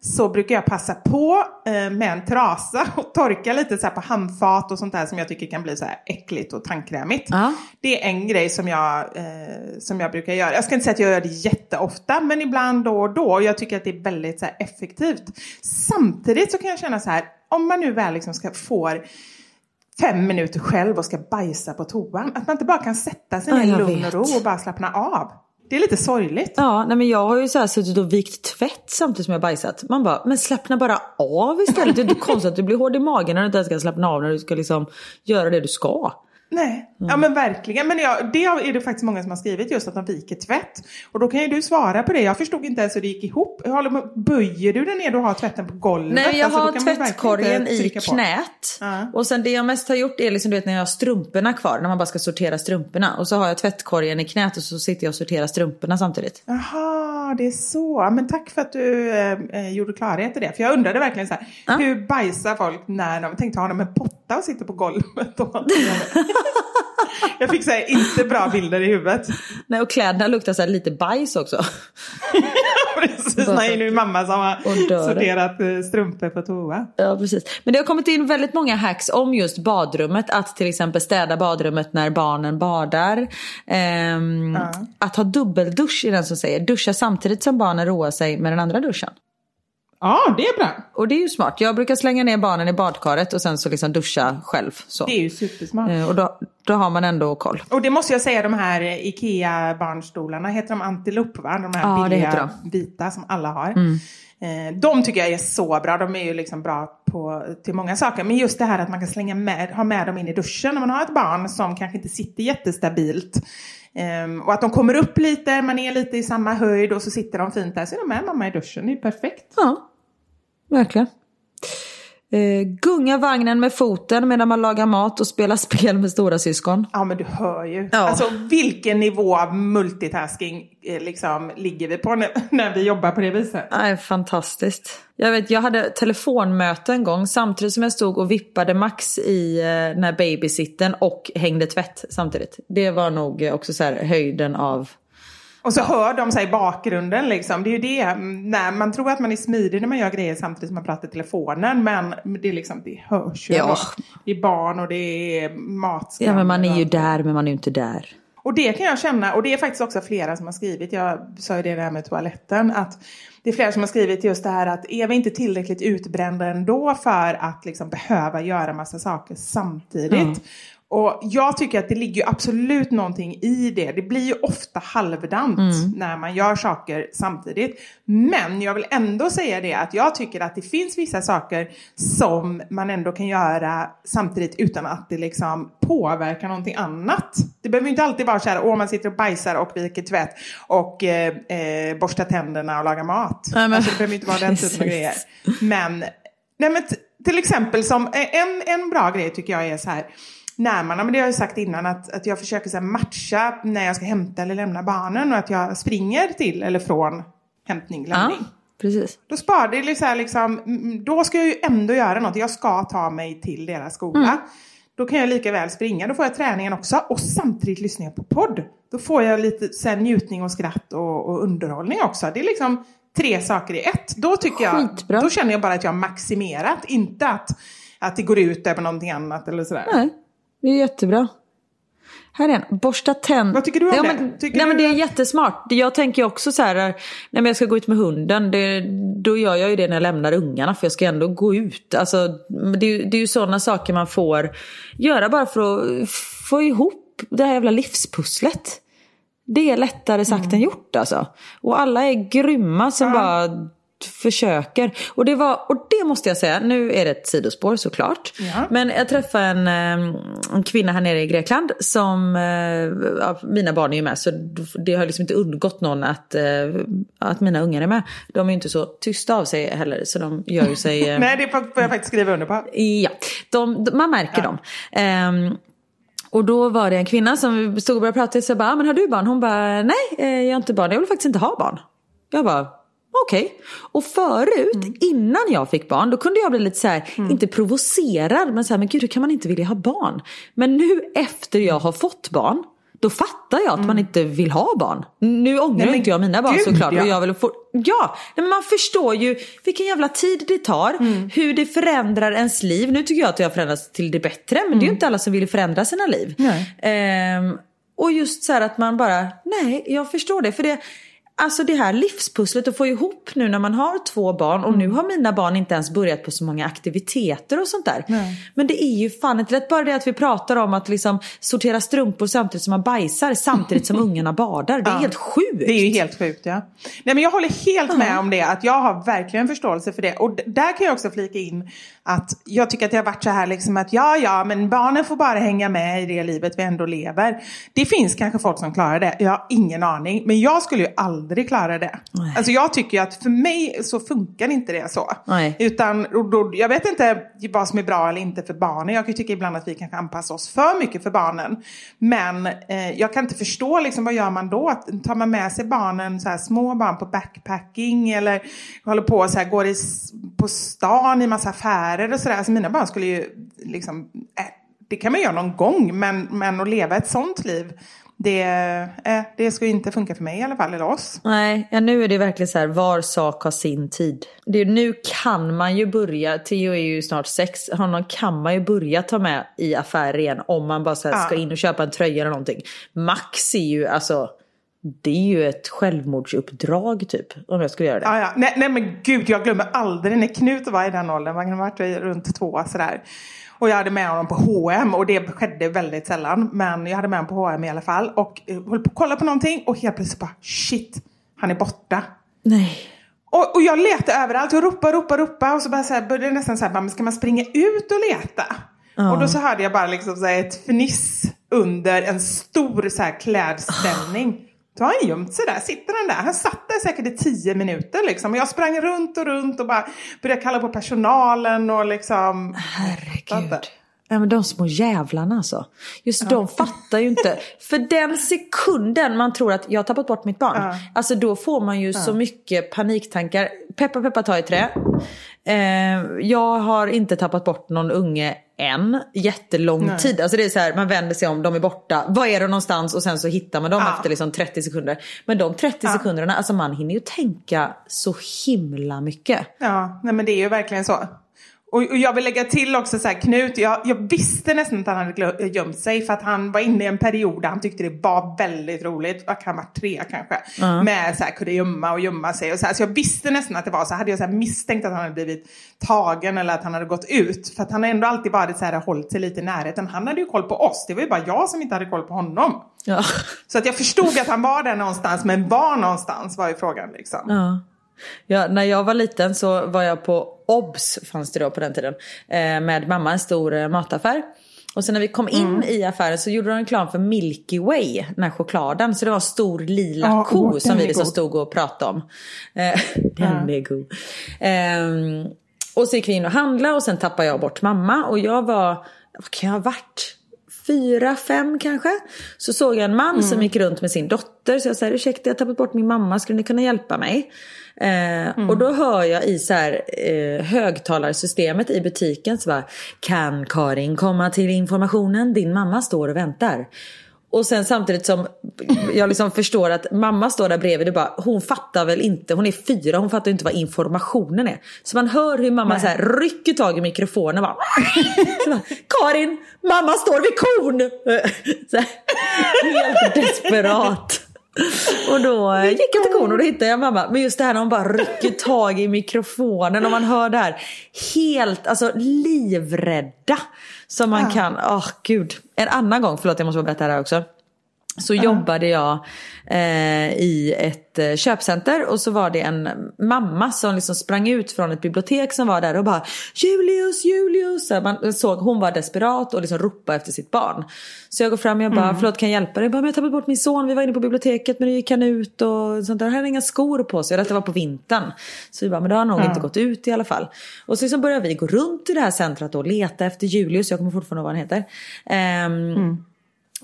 så brukar jag passa på eh, med en trasa och torka lite så på handfat och sånt där som jag tycker kan bli så här äckligt och tandkrämigt. Ja. Det är en grej som jag, eh, som jag brukar göra. Jag ska inte säga att jag gör det jätteofta, men ibland då och då. Jag tycker att det är väldigt så effektivt. Samtidigt så kan jag känna så här, om man nu väl liksom ska få fem minuter själv och ska bajsa på toan, att man inte bara kan sätta sig ner i lugn och ro och bara slappna av. Det är lite sorgligt. Ja, nej men jag har ju så här suttit och vikt tvätt samtidigt som jag bajsat. Man bara, men slappna bara av istället. Det är inte konstigt att du blir hård i magen när du inte ens kan slappna av när du ska liksom göra det du ska. Nej, ja men verkligen. Men jag, det är det faktiskt många som har skrivit just att de viker tvätt. Och då kan ju du svara på det. Jag förstod inte ens hur det gick ihop. Håller Böjer du den ner och har tvätten på golvet? Nej, jag Alltså, har verkligen tvättkorgen i knät. Ja. Och sen det jag mest har gjort är liksom du vet när jag har strumporna kvar. När man bara ska sortera strumporna. Och så har jag tvättkorgen i knät och så sitter jag och sorterar strumporna samtidigt. Jaha, det är så. Men tack för att du eh, eh, gjorde klarhet i det. För jag undrade verkligen så här, hur bajsar folk när de tänkte ha dem en potta och sitter på golvet? Och jag fick säga inte bra bilder i huvudet. Nej, och kläderna luktar så lite bajs också. Precis, nej, nu är mamma som har sorterat eh, strumpor på toa. Ja, precis. Men det har kommit in väldigt många hacks om just badrummet. Att till exempel städa badrummet när barnen badar. Ehm, Att ha dubbeldusch är den som säger. Duscha samtidigt som barnen roar sig med den andra duschen. Ja, det är bra. Och det är ju smart. Jag brukar slänga ner barnen i badkaret och sen så liksom duscha själv. Så. Det är ju supersmart. Eh, Och då, då har man ändå koll. Och det måste jag säga, de här IKEA-barnstolarna, heter de Antilope va? De här Ja, billiga vita som alla har. Mm. Eh, De tycker jag är så bra, de är ju liksom bra på, till många saker. Men just det här att man kan slänga med, ha med dem in i duschen när man har ett barn som kanske inte sitter jättestabilt. Ehm, och att de kommer upp lite, man är lite i samma höjd och så sitter de fint där. Så är de med mamma i duschen, det är perfekt. Ja, verkligen. Eh, gunga vagnen med foten medan man lagar mat och spelar spel med stora syskon. Ja men du hör ju. Ja. Alltså vilken nivå av multitasking eh, liksom, ligger vi på när, när vi jobbar på det viset? Nej, fantastiskt. Jag vet, jag hade telefonmöte en gång samtidigt som jag stod och vippade Max i eh, här babysitten och hängde tvätt samtidigt. Det var nog eh, också så här höjden av... Och så hör de sig i bakgrunden liksom. Det är ju det. Nej, man tror att man är smidig när man gör grejer samtidigt som man pratar i telefonen. Men det, är liksom, det hörs ju. Ja. Det är barn och det är matskram. Ja, men man är ju där men man är ju inte där. Och det kan jag känna, och det är faktiskt också flera som har skrivit, jag sa ju det där med toaletten, att det är flera som har skrivit just det här att är vi inte tillräckligt utbrända ändå för att liksom behöva göra massa saker samtidigt? Mm. Och jag tycker att det ligger ju absolut någonting i det. Det blir ju ofta halvdant Mm. när man gör saker samtidigt. Men jag vill ändå säga det att jag tycker att det finns vissa saker som man ändå kan göra samtidigt utan att det liksom påverkar någonting annat. Det behöver ju inte alltid vara så här, åh man sitter och bajsar och viker tvätt och eh, eh, borstar tänderna och lagar mat. Nej, men- alltså, det behöver ju inte vara den typen av grejer. Men, nej, men till exempel som eh, en, en bra grej tycker jag är så här när man, ja, men det har jag sagt innan, att, att jag försöker så matcha när jag ska hämta eller lämna barnen och att jag springer till eller från hämtning, Ja, lämning. precis. Då sparar det här, liksom, mm, då ska jag ju ändå göra något. Jag ska ta mig till deras skola. Mm. Då kan jag lika väl springa, då får jag träningen också och samtidigt lyssnar jag på podd. Då får jag lite så här, njutning och skratt och, och underhållning också. Det är liksom tre saker i ett. Då tycker jag, Skitbra. då känner jag bara att jag har maximerat, inte att, att det går ut över någonting annat eller sådär. Nej, det är jättebra. Här är en. Borsta tänder. Vad tycker du om ja, det? Men, Tycker nej, men det är att- jättesmart. Jag tänker också så här, när jag ska gå ut med hunden, det, då gör jag ju det när jag lämnar ungarna för jag ska ändå gå ut. Alltså, det, är ju- det är ju sådana saker man får göra bara för att få ihop det här jävla livspusslet. Det är lättare sagt än gjort alltså. Och alla är grymma som bara försöker. Och det, var, och det måste jag säga, nu är det ett sidospår såklart. Ja. Men jag träffade en, eh, en kvinna här nere i Grekland som, eh, ja, mina barn är ju med så det har liksom inte undgått någon att, eh, att mina ungar är med. De är ju inte så tysta av sig heller så de gör ju sig... eh, Nej, det får jag faktiskt skriva under på. Ja, de, man märker dem. Ehm, och då var det en kvinna som stod och började prata. Så jag bara, "Ah, men har du barn? Hon bara, nej jag har inte barn. Jag vill faktiskt inte ha barn. Jag bara, okej. Och förut, Mm. innan jag fick barn, då kunde jag bli lite så här, inte provocerad, men så här, men gud hur kan man inte vilja ha barn? Men nu efter jag har fått barn, då fattar jag att man inte vill ha barn. Nu ångrar Mm. inte jag mina barn gud, såklart. ja. Och jag vill få, ja, men man förstår ju vilken jävla tid det tar. Mm. Hur det förändrar ens liv. Nu tycker jag att det har förändrats till det bättre. Men det är ju inte alla som vill förändra sina liv. Mm. Ehm, och just så här att man bara, nej jag förstår det. För det, alltså det här livspusslet att få ihop nu när man har två barn. Och Mm. nu har mina barn inte ens börjat på så många aktiviteter och sånt där. Men det är ju fan inte rätt. Bara det att vi pratar om att liksom sortera strumpor samtidigt som man bajsar. Samtidigt som ungarna badar. Det är Ja. helt sjukt. Det är ju helt sjukt ja. Nej men jag håller helt med om det, att jag har verkligen förståelse för det. Och där kan jag också flika in att jag tycker att det har varit så här liksom att ja ja men barnen får bara hänga med i det livet vi ändå lever. Det finns kanske folk som klarar det, jag har ingen aning. Men jag skulle ju aldrig klara det. Nej. Alltså jag tycker ju att för mig så funkar inte det så. Nej. Utan då, jag vet inte vad som är bra eller inte för barnen. Jag kan tycka ibland att vi kanske anpassar oss för mycket för barnen. Men eh, jag kan inte förstå liksom vad gör man då? Att- Tar man med sig barnen, så här, små barn på backpacking eller håller på så här, går i, på stan i massa affärer och sådär. Alltså mina barn skulle ju liksom, eh, det kan man göra någon gång men, men att leva ett sånt liv det, eh, det ska ju inte funka för mig i alla fall, eller oss. Nej, ja, nu är det verkligen så här, var sak har sin tid. Det nu kan man ju börja, Theo är ju snart sex, honom kan man ju börja ta med i affärer igen om man bara så här, Ja. ska in och köpa en tröja eller någonting. Max är ju alltså Det är ju ett självmordsuppdrag typ, om jag skulle göra det. Ja, ja. Nej, nej men gud, jag glömmer aldrig när Knut var i den åldern. Man kan ha varit runt två sådär. Och jag hade med honom på H&M och det skedde väldigt sällan. Men jag hade med honom på H&M i alla fall. Och eh, höll på att kolla på någonting och helt plötsligt bara shit, han är borta. Nej. Och, och jag letade överallt och ropade, ropade, ropade. Och så bara så här, började det nästan så här, ska man springa ut och leta? Ja. Och då så hörde jag bara liksom så ett fniss under en stor så här klädställning. Då har han gömt sig där, sitter han där. Han satt där säkert i tio minuter liksom. Och jag sprang runt och runt och bara började kalla på personalen och liksom. Herregud. Ja, men de små jävlarna alltså. Just de fattar ju inte. För den sekunden man tror att jag har tappat bort mitt barn. Ja. Alltså då får man ju så mycket paniktankar. Peppa peppa ta i trä. Eh, jag har inte tappat bort någon unge än. Jättelång Nej. tid. Alltså det är så här, man vänder sig om, de är borta. Var är de någonstans? Och sen så hittar man dem Ja. efter liksom 30 sekunder. Men de 30 sekunderna, alltså man hinner ju tänka så himla mycket. Ja, nej men det är ju verkligen så. Och, och jag vill lägga till också så här, Knut, jag, jag visste nästan att han hade glö- gömt sig för att han var inne i en period där han tyckte det var väldigt roligt, och han var tre kanske, med så här, kunde gömma och gömma sig och så här. Så jag visste nästan att det var så, hade jag så här misstänkt att han hade blivit tagen eller att han hade gått ut. För att han har ändå alltid varit så här, hållit sig lite i närheten. Han hade ju koll på oss, det var ju bara jag som inte hade koll på honom. Ja. Så att jag förstod att han var där någonstans, men var någonstans var ju frågan liksom. Ja. Ja, när jag var liten så var jag på OBS, fanns det då på den tiden, eh, med mamma, en stor eh, mataffär. Och sen när vi kom in Mm. i affären så gjorde de reklam för Milky Way, den här chokladen. Så det var en stor lila Ja, ko den som vi liksom stod och pratade om. Eh, den är god. Ehm, och så gick vi in och handlade och sen tappade jag bort mamma. Och jag var, vad kan jag ha varit? Fyra, fem kanske. Så såg jag en man som gick runt med sin dotter. Så jag sa, ursäkta jag har tappat bort min mamma, skulle ni kunna hjälpa mig? Eh, Och då hör jag i så här, eh, högtalarsystemet i butiken så bara, kan Karin komma till informationen? Din mamma står och väntar. Och sen samtidigt som jag liksom förstår att mamma står där bredvid och bara, hon fattar väl inte, hon är fyra, hon fattar inte vad informationen är. Så man hör hur mamma så här rycker tag i mikrofonen och bara Karin, mamma står vid kon! Så här, helt desperat. Och då gick jag till kon och då hittade jag mamma. Men just det här när hon bara rycker tag i mikrofonen och man hör det här helt, alltså livrädda. Som man kan, åh gud. En annan gång, förlåt jag måste bara berätta det här också. Så jobbade jag eh, i ett eh, köpcenter och så var det en mamma som liksom sprang ut från ett bibliotek som var där och bara Julius, Julius! Så Man såg hon var desperat och liksom ropade efter sitt barn. Så jag går fram och jag bara, förlåt kan jag hjälpa dig? Jag bara, men jag tappat bort min son, vi var inne på biblioteket men nu gick han ut och sånt där. Han hade inga skor på sig, det var på vintern. Så vi bara, men då har han nog inte gått ut i alla fall. Och så liksom börjar vi gå runt i det här centret och leta efter Julius, jag kommer fortfarande ihåg vad han heter. Ehm,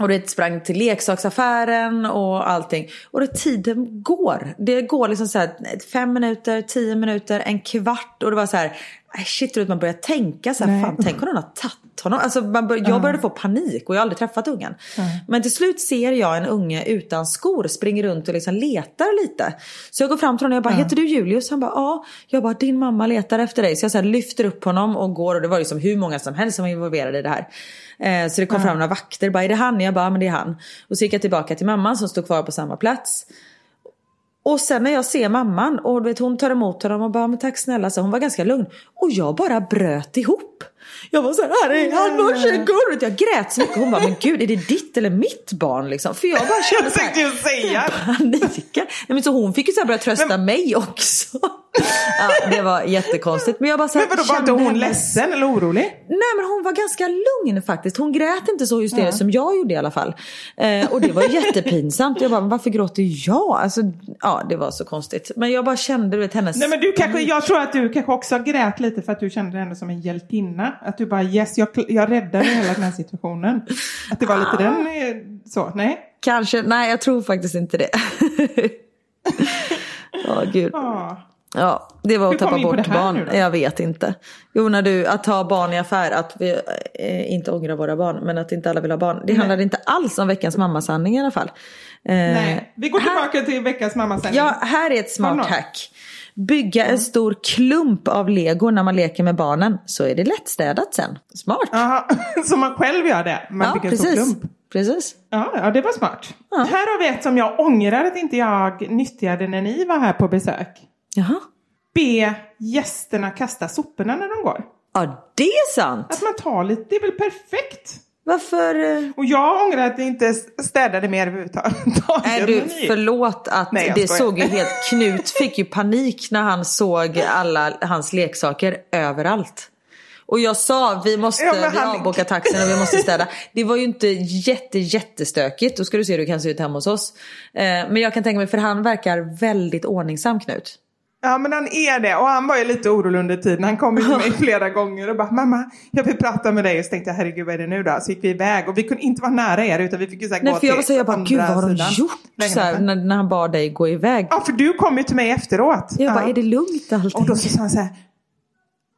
och det sprang till leksaksaffären och allting. Och det, tiden går. Det går liksom så här fem minuter, tio minuter, en kvart. Och det var så här, aj, shit, man börjar tänka så här, fan tänk om någon har tagit honom. Alltså, man bör, jag började få panik och jag har aldrig träffat ungen. Men till slut ser jag en unge utan skor springer runt och liksom letar lite. Så jag går fram till honom och jag bara, heter du Julius? Han bara, ja. Jag bara, din mamma letar efter dig. Så jag så lyfter upp honom och går och det var liksom hur många som helst som var involverade i det här. Eh, så det kom fram några vakter, bara är det han? Jag bara, "Ja, men det är han. Och så gick jag tillbaka till mamman som stod kvar på samma plats. Och sen när jag ser mamman och du vet, hon tar emot honom och bara, men tack snälla, så hon var ganska lugn. Och jag bara bröt ihop. Jag var så här, här är han, varsågod. Jag grät så mycket. Hon bara, men gud är det ditt eller mitt barn liksom? För jag bara kände Jag så här, säga. paniken. Nej, men så hon fick ju så börja trösta mig också. Ja, det var jättekonstigt. Men jag bara så här, Men vadå, var inte hon ledsen eller orolig? Nej men hon var ganska lugn faktiskt. Hon grät inte så hysteriskt som jag gjorde i alla fall. Eh, och det var jättepinsamt. Jag bara, men varför gråter jag? Alltså, ja det var så konstigt. Men jag bara kände du vet hennes... Nej men du kanske, jag tror att du kanske också grät lite för att du kände henne som en hjältinna. Att du bara yes, jag, jag räddade hela den här situationen. Att det var lite den, eh, så, nej? Kanske, nej jag tror faktiskt inte det. Ja gud. Ja. Ja, det var att tappa bort barn. Jag vet inte. Jo, när du, att ha barn i affär, att vi eh, inte ångrar våra barn, men att inte alla vill ha barn. Det handlade inte alls om veckans mammasanning i alla fall. Eh, Nej, vi går här- tillbaka till veckans mammasändning. Ja, här är ett smart hack. Bygga en stor klump av lego när man leker med barnen, så är det lättstädat sen. Smart. Jaha, så man själv gör det? Man Ja, bygger en stor precis. klump? Precis. Ja, ja det var smart. Här har vi ett som jag ångrar att inte jag nyttjade när ni var här på besök. Jaha. Be gästerna kasta soporna när de går. Ja, det är sant. Att man tar lite, det är väl perfekt? Varför? eh, Och jag ångrar att jag inte städade mer överhuvudtaget. Nej du, förlåt att Nej, det såg ju helt... Knut fick ju panik när han såg alla hans leksaker överallt. Och jag sa vi måste Ja, men vi han- avboka taxin och vi måste städa. Det var ju inte jätte jättestökigt. Då ska du se hur det kan se ut hemma hos oss. Eh, men jag kan tänka mig, för han verkar väldigt ordningsam Knut. Ja men han är det och han var ju lite orolig under tiden. Han kom till mig flera gånger och bara mamma jag vill prata med dig. Och så tänkte jag herregud vad är det nu då? Så gick vi iväg och vi kunde inte vara nära er utan vi fick ju så här Nej gå för jag till så jag bara, gud vad har de gjort? Så här, när, när han bad dig gå iväg. Ja för du kom ju till mig efteråt. Jag bara, ja. är det lugnt allting? Och då så sa han så här.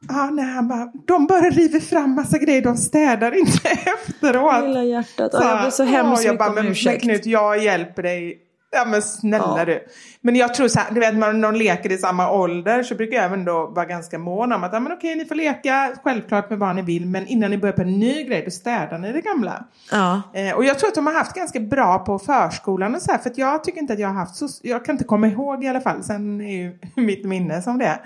Ja, nej, han bara, de bara river fram massa grejer, de städar inte efteråt. Lilla hjärtat. Ja, jag ber så hemskt jag mycket om men, men ursäkt. Knut, jag hjälper dig. Ja men snälla Ja. du. Men jag tror så här, du vet när någon leker i samma ålder så brukar jag även då vara ganska mån om att, ja men okej ni får leka självklart med vad ni vill men innan ni börjar på en ny grej då städar ni det gamla. Ja. Eh, och jag tror att de har haft ganska bra på förskolan och så här, för att jag tycker inte att jag har haft så, jag kan inte komma ihåg i alla fall, sen är ju mitt minne som det är.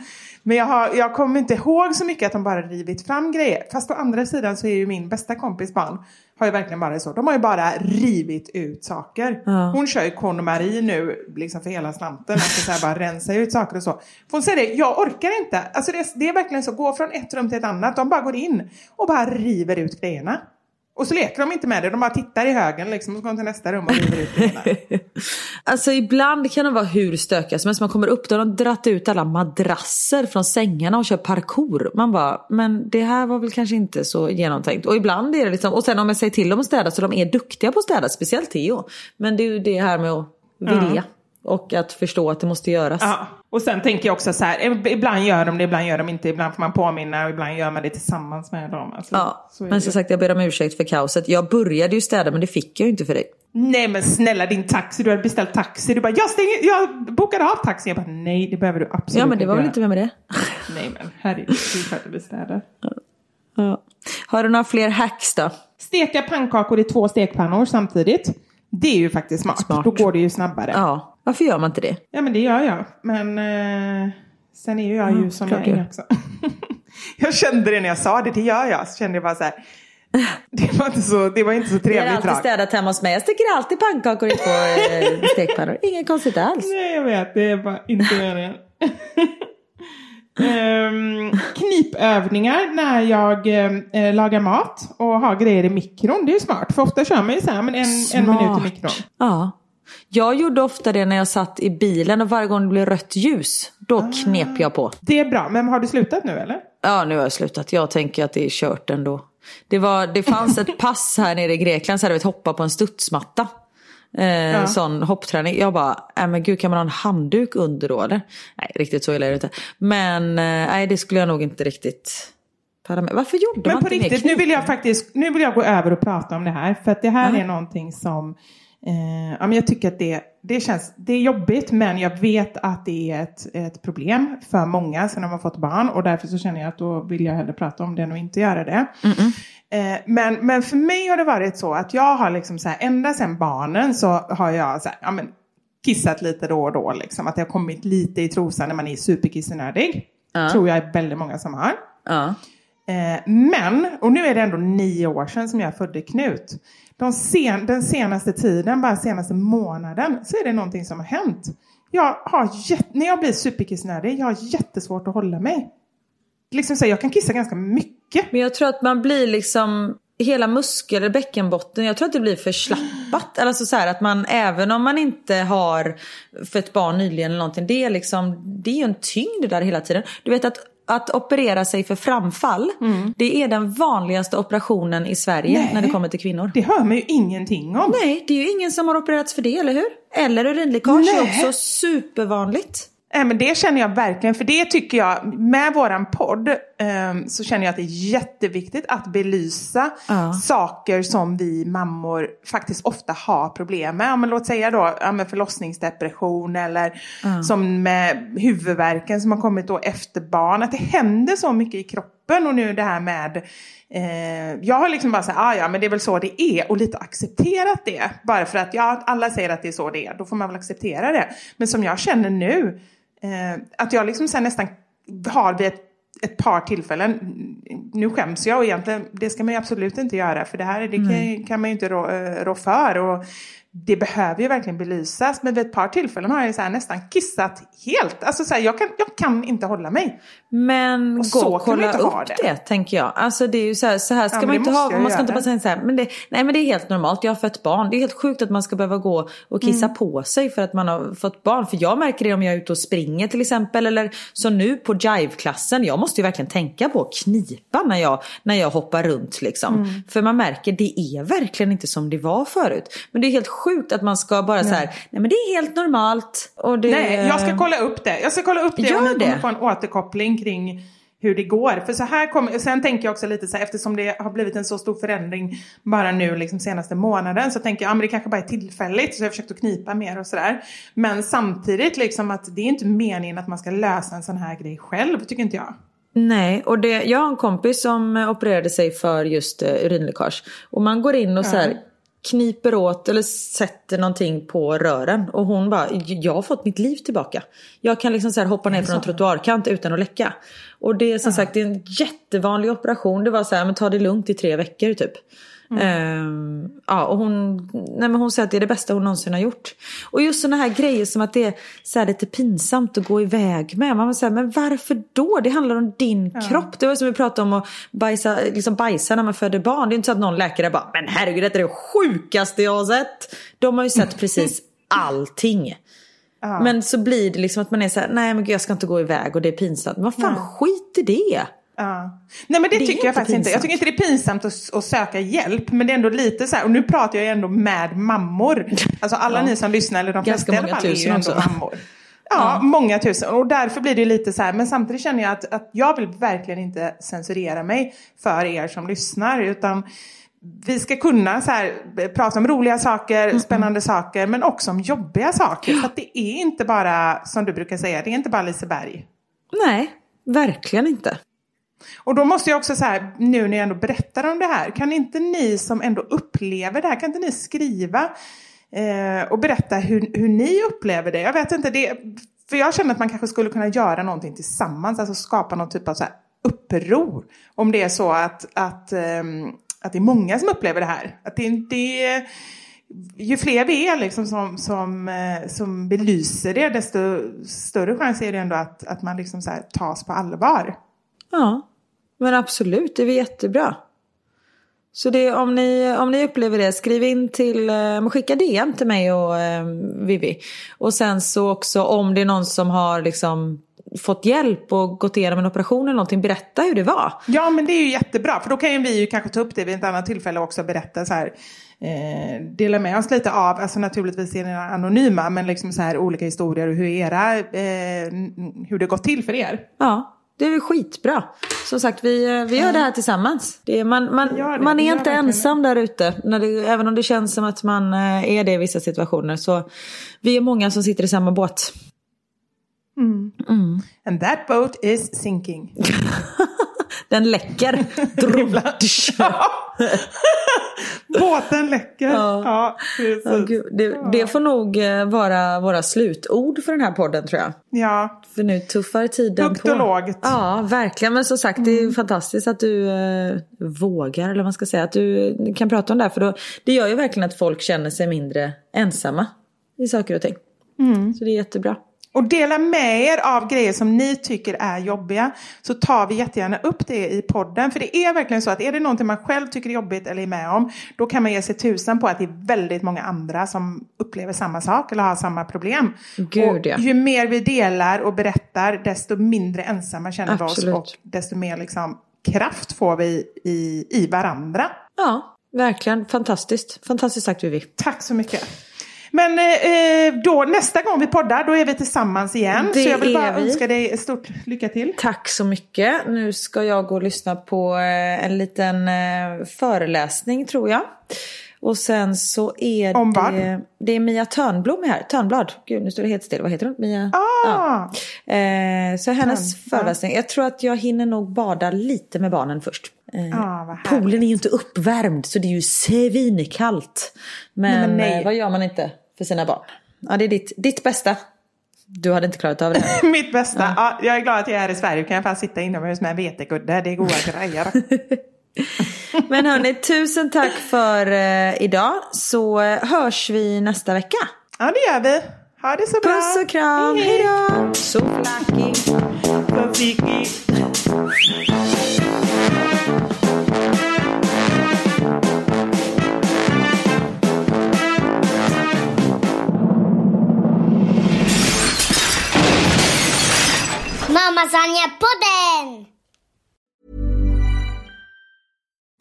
Men jag, har, jag kommer inte ihåg så mycket att de bara rivit fram grejer. Fast å andra sidan så är ju min bästa kompis barn, har ju verkligen bara så, de har ju bara rivit ut saker. Ja. Hon kör ju KonMari nu liksom för hela slanten, alltså så här bara rensa ut saker och så. För hon säger det, jag orkar inte. Alltså det, det är verkligen så, gå från ett rum till ett annat, de bara går in och bara river ut grejerna. Och så leker de inte med det, de bara tittar i högen liksom och så går de till nästa rum och river ut grejerna. Alltså ibland kan de vara hur stökiga som helst. Man kommer upp där och har de dratt ut alla madrasser från sängarna och kör parkour. Man bara, men det här var väl kanske inte så genomtänkt. Och ibland är det liksom, och sen om jag säger till dem att städa så de är duktiga på att städa, speciellt Theo. Men det är ju det här med att vilja. Och att förstå att det måste göras. Ja. Och sen tänker jag också så här, ib- ibland gör de det, ibland gör de inte, ibland får man påminna och ibland gör man det tillsammans med dem. Alltså, Ja, men som sagt jag ber om ursäkt för kaoset. Jag började ju städa men det fick jag ju inte för dig. Nej men snälla din taxi, du hade beställt taxi. Du bara, jag, stänger, jag bokade av taxin. Jag bara, nej det behöver du absolut Ja men det var väl inte med med det. Nej men herregud, det är att vi städar. Ja. Har du några fler hacks då? Steka pannkakor i två stekpannor samtidigt. Det är ju faktiskt smart. Smart. Då går det ju snabbare. Ja, varför gör man inte det? Ja men det gör jag. Men eh, sen är ju jag ju som klart jag är också. jag kände det när jag sa det, det gör jag. Så kände jag bara så här. Det var inte så, det var inte så Jag har trevligt alltid drag. städat hemma hos mig. Jag steker alltid pannkakor i två eh, stekpannor. Inget konstigt alls. Nej jag vet, det är bara inte meningen. Ehm, knipövningar när jag eh, lagar mat och har grejer i mikron. Det är ju smart. För ofta kör man ju så här, men en, en minut i mikron. Ja. Jag gjorde ofta det när jag satt i bilen och varje gång det blev rött ljus, då Ah. knep jag på. Det är bra. Men har du slutat nu eller? Ja, nu har jag slutat. Jag tänker att det är kört ändå. Det, var, det fanns ett pass här nere i Grekland, så hade vi ett hoppa på en studsmatta. Eh, Sån hoppträning. Jag bara, äh, men gud kan man ha en handduk under då eller? Nej, riktigt så illa är det inte. Men eh, nej, det skulle jag nog inte riktigt. Varför gjorde Men man på inte mer riktigt, nu vill jag faktiskt nu vill jag gå över och prata om det här. För att det här Ja. är någonting som eh, ja, men jag tycker att det, det känns det är jobbigt men jag vet att det är ett, ett problem för många sen har fått barn och därför så känner jag att då vill jag hellre prata om det än att inte göra det. Eh, men, men för mig har det varit så att jag har liksom så här, ända sedan barnen så har jag så här, ja, men, kissat lite då och då. Liksom, att det har kommit lite i trosan när man är superkissenödig. Ja. Tror jag är väldigt många som har. Ja. Eh, men, och nu är det ändå nio år sedan som jag födde Knut. De sen, den senaste tiden, bara senaste månaden, så är det någonting som har hänt. Jag har jätt, när jag blir superkissnödig, jag har jättesvårt att hålla mig. Liksom så, här, jag kan kissa ganska mycket. Men jag tror att man blir liksom hela muskel, bäckenbotten, jag tror att det blir förslappat. Alltså så här att man, även om man inte har fött barn nyligen eller någonting, det är liksom, det är ju en tyngd där hela tiden. Du vet att att operera sig för framfall, det är den vanligaste operationen i Sverige Nej. när det kommer till kvinnor. Det hör man ju ingenting om. Nej, det är ju ingen som har opererats för det, eller hur? Eller urinläckage är också supervanligt. Nej, men det känner jag verkligen, för det tycker jag, med våran podd ehm, så känner jag att det är jätteviktigt att belysa Ja. saker som vi mammor faktiskt ofta har problem med. Ja, men låt säga då ja, men förlossningsdepression eller som med huvudvärken som har kommit då efter barn. Att det händer så mycket i kroppen kroppen och nu det här med eh, jag har liksom bara sagt, ah, ja men det är väl så det är och lite accepterat det. Bara för att ja, alla säger att det är så det är, då får man väl acceptera det. Men som jag känner nu, eh, att jag liksom sen nästan har vid ett, ett par tillfällen, nu skäms jag och egentligen, det ska man ju absolut inte göra för det här det kan, kan man ju inte rå, eh, rå för. Och, det behöver ju verkligen belysas. Men vid ett par tillfällen har jag så nästan kissat helt. Alltså så här, jag, kan, jag kan inte hålla mig. Men och gå och kolla upp det. det. tänker jag. Alltså det är ju så här, så här ska ja, man inte ha. Man ska inte bara säga så här, men det, nej men det är helt normalt. Jag har fött barn. Det är helt sjukt att man ska behöva gå och kissa mm. på sig för att man har fått barn. För jag märker det om jag är ute och springer till exempel. Eller som nu på jive-klassen. Jag måste ju verkligen tänka på att knipa när jag, när jag hoppar runt liksom. Mm. För man märker det är verkligen inte som det var förut. Men det är helt sjukt att man ska bara så här, nej men det är helt normalt. Och det... Nej, jag ska kolla upp det. Jag ska kolla upp det Gör ni det. kommer få en återkoppling kring hur det går. För så här kommer, sen tänker jag också lite så här, eftersom det har blivit en så stor förändring bara nu liksom senaste månaden så tänker jag, ja men det kanske bara är tillfälligt så jag har försökt att knipa mer och sådär. Men samtidigt liksom att det är inte meningen att man ska lösa en sån här grej själv, tycker inte jag. Nej, och det, jag har en kompis som opererade sig för just uh, urinläckage. Och man går in och så här, kniper åt eller sätter någonting på rören. Och hon bara, jag har fått mitt liv tillbaka. Jag kan liksom så hoppa ner från en trottoarkant utan att läcka. Och det är som ja. sagt det är en jättevanlig operation. Det var så här, men ta det lugnt i tre veckor typ. Mm. Um, ja, och hon, nej men hon säger att det är det bästa hon någonsin har gjort. Och just sådana här grejer som att det är så lite pinsamt att gå iväg med. Man säger men varför då? Det handlar om din ja. kropp. Det var som vi pratade om att bajsa, liksom bajsa när man föder barn. Det är inte så att någon läkare bara, men herregud detta är det sjukaste jag har sett. De har ju sett precis allting. Ja. Men så blir det liksom att man är så här, nej men gud jag ska inte gå iväg och det är pinsamt. Men vad fan, ja. skit i det. Ja. Nej men det, det tycker jag faktiskt pinsamt. inte. Jag tycker inte det är pinsamt att, att, söka hjälp. Men det är ändå lite så här, och nu pratar jag ju ändå med mammor. Alltså alla ja. ni som lyssnar, eller de flesta i alla fall, är ju ändå också. mammor. Ja, ja, många tusen. Och därför blir det lite så här, men samtidigt känner jag att, att jag vill verkligen inte censurera mig för er som lyssnar. Utan vi ska kunna så här, prata om roliga saker, mm. spännande saker, men också om jobbiga saker. För att det är inte bara, som du brukar säga, det är inte bara Liseberg. Nej, verkligen inte. Och då måste jag också så här, nu när jag ändå berättar om det här, kan inte ni som ändå upplever det här, kan inte ni skriva eh, och berätta hur, hur ni upplever det? Jag vet inte, det, för jag känner att man kanske skulle kunna göra någonting tillsammans, alltså skapa någon typ av så här uppror. Om det är så att, att, eh, att det är många som upplever det här. Att det, det ju fler vi är liksom som, som, eh, som belyser det, desto större chans är det ändå att, att man liksom så här tas på allvar. Ja, men absolut, det är jättebra. Så det, om, ni, om ni upplever det, skriv in till, eh, skicka DM till mig och eh, Vivi. Och sen så också om det är någon som har liksom fått hjälp och gått igenom en operation eller någonting, berätta hur det var. Ja men det är ju jättebra, för då kan ju vi ju kanske ta upp det vid ett annat tillfälle också berätta så här. Eh, dela med oss lite av, alltså naturligtvis är ni anonyma, men liksom så här olika historier och hur era, eh, hur det gått till för er. Ja. Det är väl skitbra. Som sagt, vi, vi gör det här tillsammans. Det är, man man, det, man är inte ensam där ute. Även om det känns som att man eh, är det i vissa situationer. Så vi är många som sitter i samma båt. Mm. Mm. And that boat is sinking. Den läcker. Båten läcker. Ja. Ja, ja det, det, får nog eh, vara våra slutord för den här podden tror jag. Ja. För nu tuffar tiden Högt på. och lågt. Ja, verkligen. Men som sagt, mm. det är mm. fantastiskt att du eh, vågar, eller vad man ska säga, att du kan prata om det här. För då, det gör ju verkligen att folk känner sig mindre ensamma i saker och ting. Mm. Så det är jättebra. Och dela med er av grejer som ni tycker är jobbiga. Så tar vi jättegärna upp det i podden. För det är verkligen så att är det någonting man själv tycker är jobbigt eller är med om. Då kan man ge sig tusan på att det är väldigt många andra som upplever samma sak eller har samma problem. Gud, ja. Ju mer vi delar och berättar desto mindre ensamma känner vi oss. Och desto mer liksom, kraft får vi i, i varandra. Ja, verkligen. Fantastiskt. Fantastiskt sagt Vivi. Tack så mycket. Men eh, då, nästa gång vi poddar, då är vi tillsammans igen. Det så jag vill bara vi. önska dig stort lycka till. Tack så mycket. Nu ska jag gå och lyssna på eh, en liten eh, föreläsning tror jag. Och sen så är Om det, det är Mia Törnblom här. Törnblad. Gud, nu står det helt still. Vad heter hon? Mia? Ah. Ja. Eh, så hennes Törn, föreläsning. Jag tror att jag hinner nog bada lite med barnen först. Eh, Ah, poolen är ju inte uppvärmd så det är ju svinkallt. Men, Nej, men nej. eh, vad gör man inte för sina barn? Ja, det är ditt, ditt bästa. Du hade inte klarat av det. Mitt bästa. Ja. jag är glad att jag är i Sverige. Kan jag bara sitta inomhus med en vetekudde. Det är goda grejer. Men hörni, tusen tack för eh, idag. Så eh, hörs vi nästa vecka. Ja, det gör vi. Ha det så bra. Puss och kram. Hej då. Så flackig.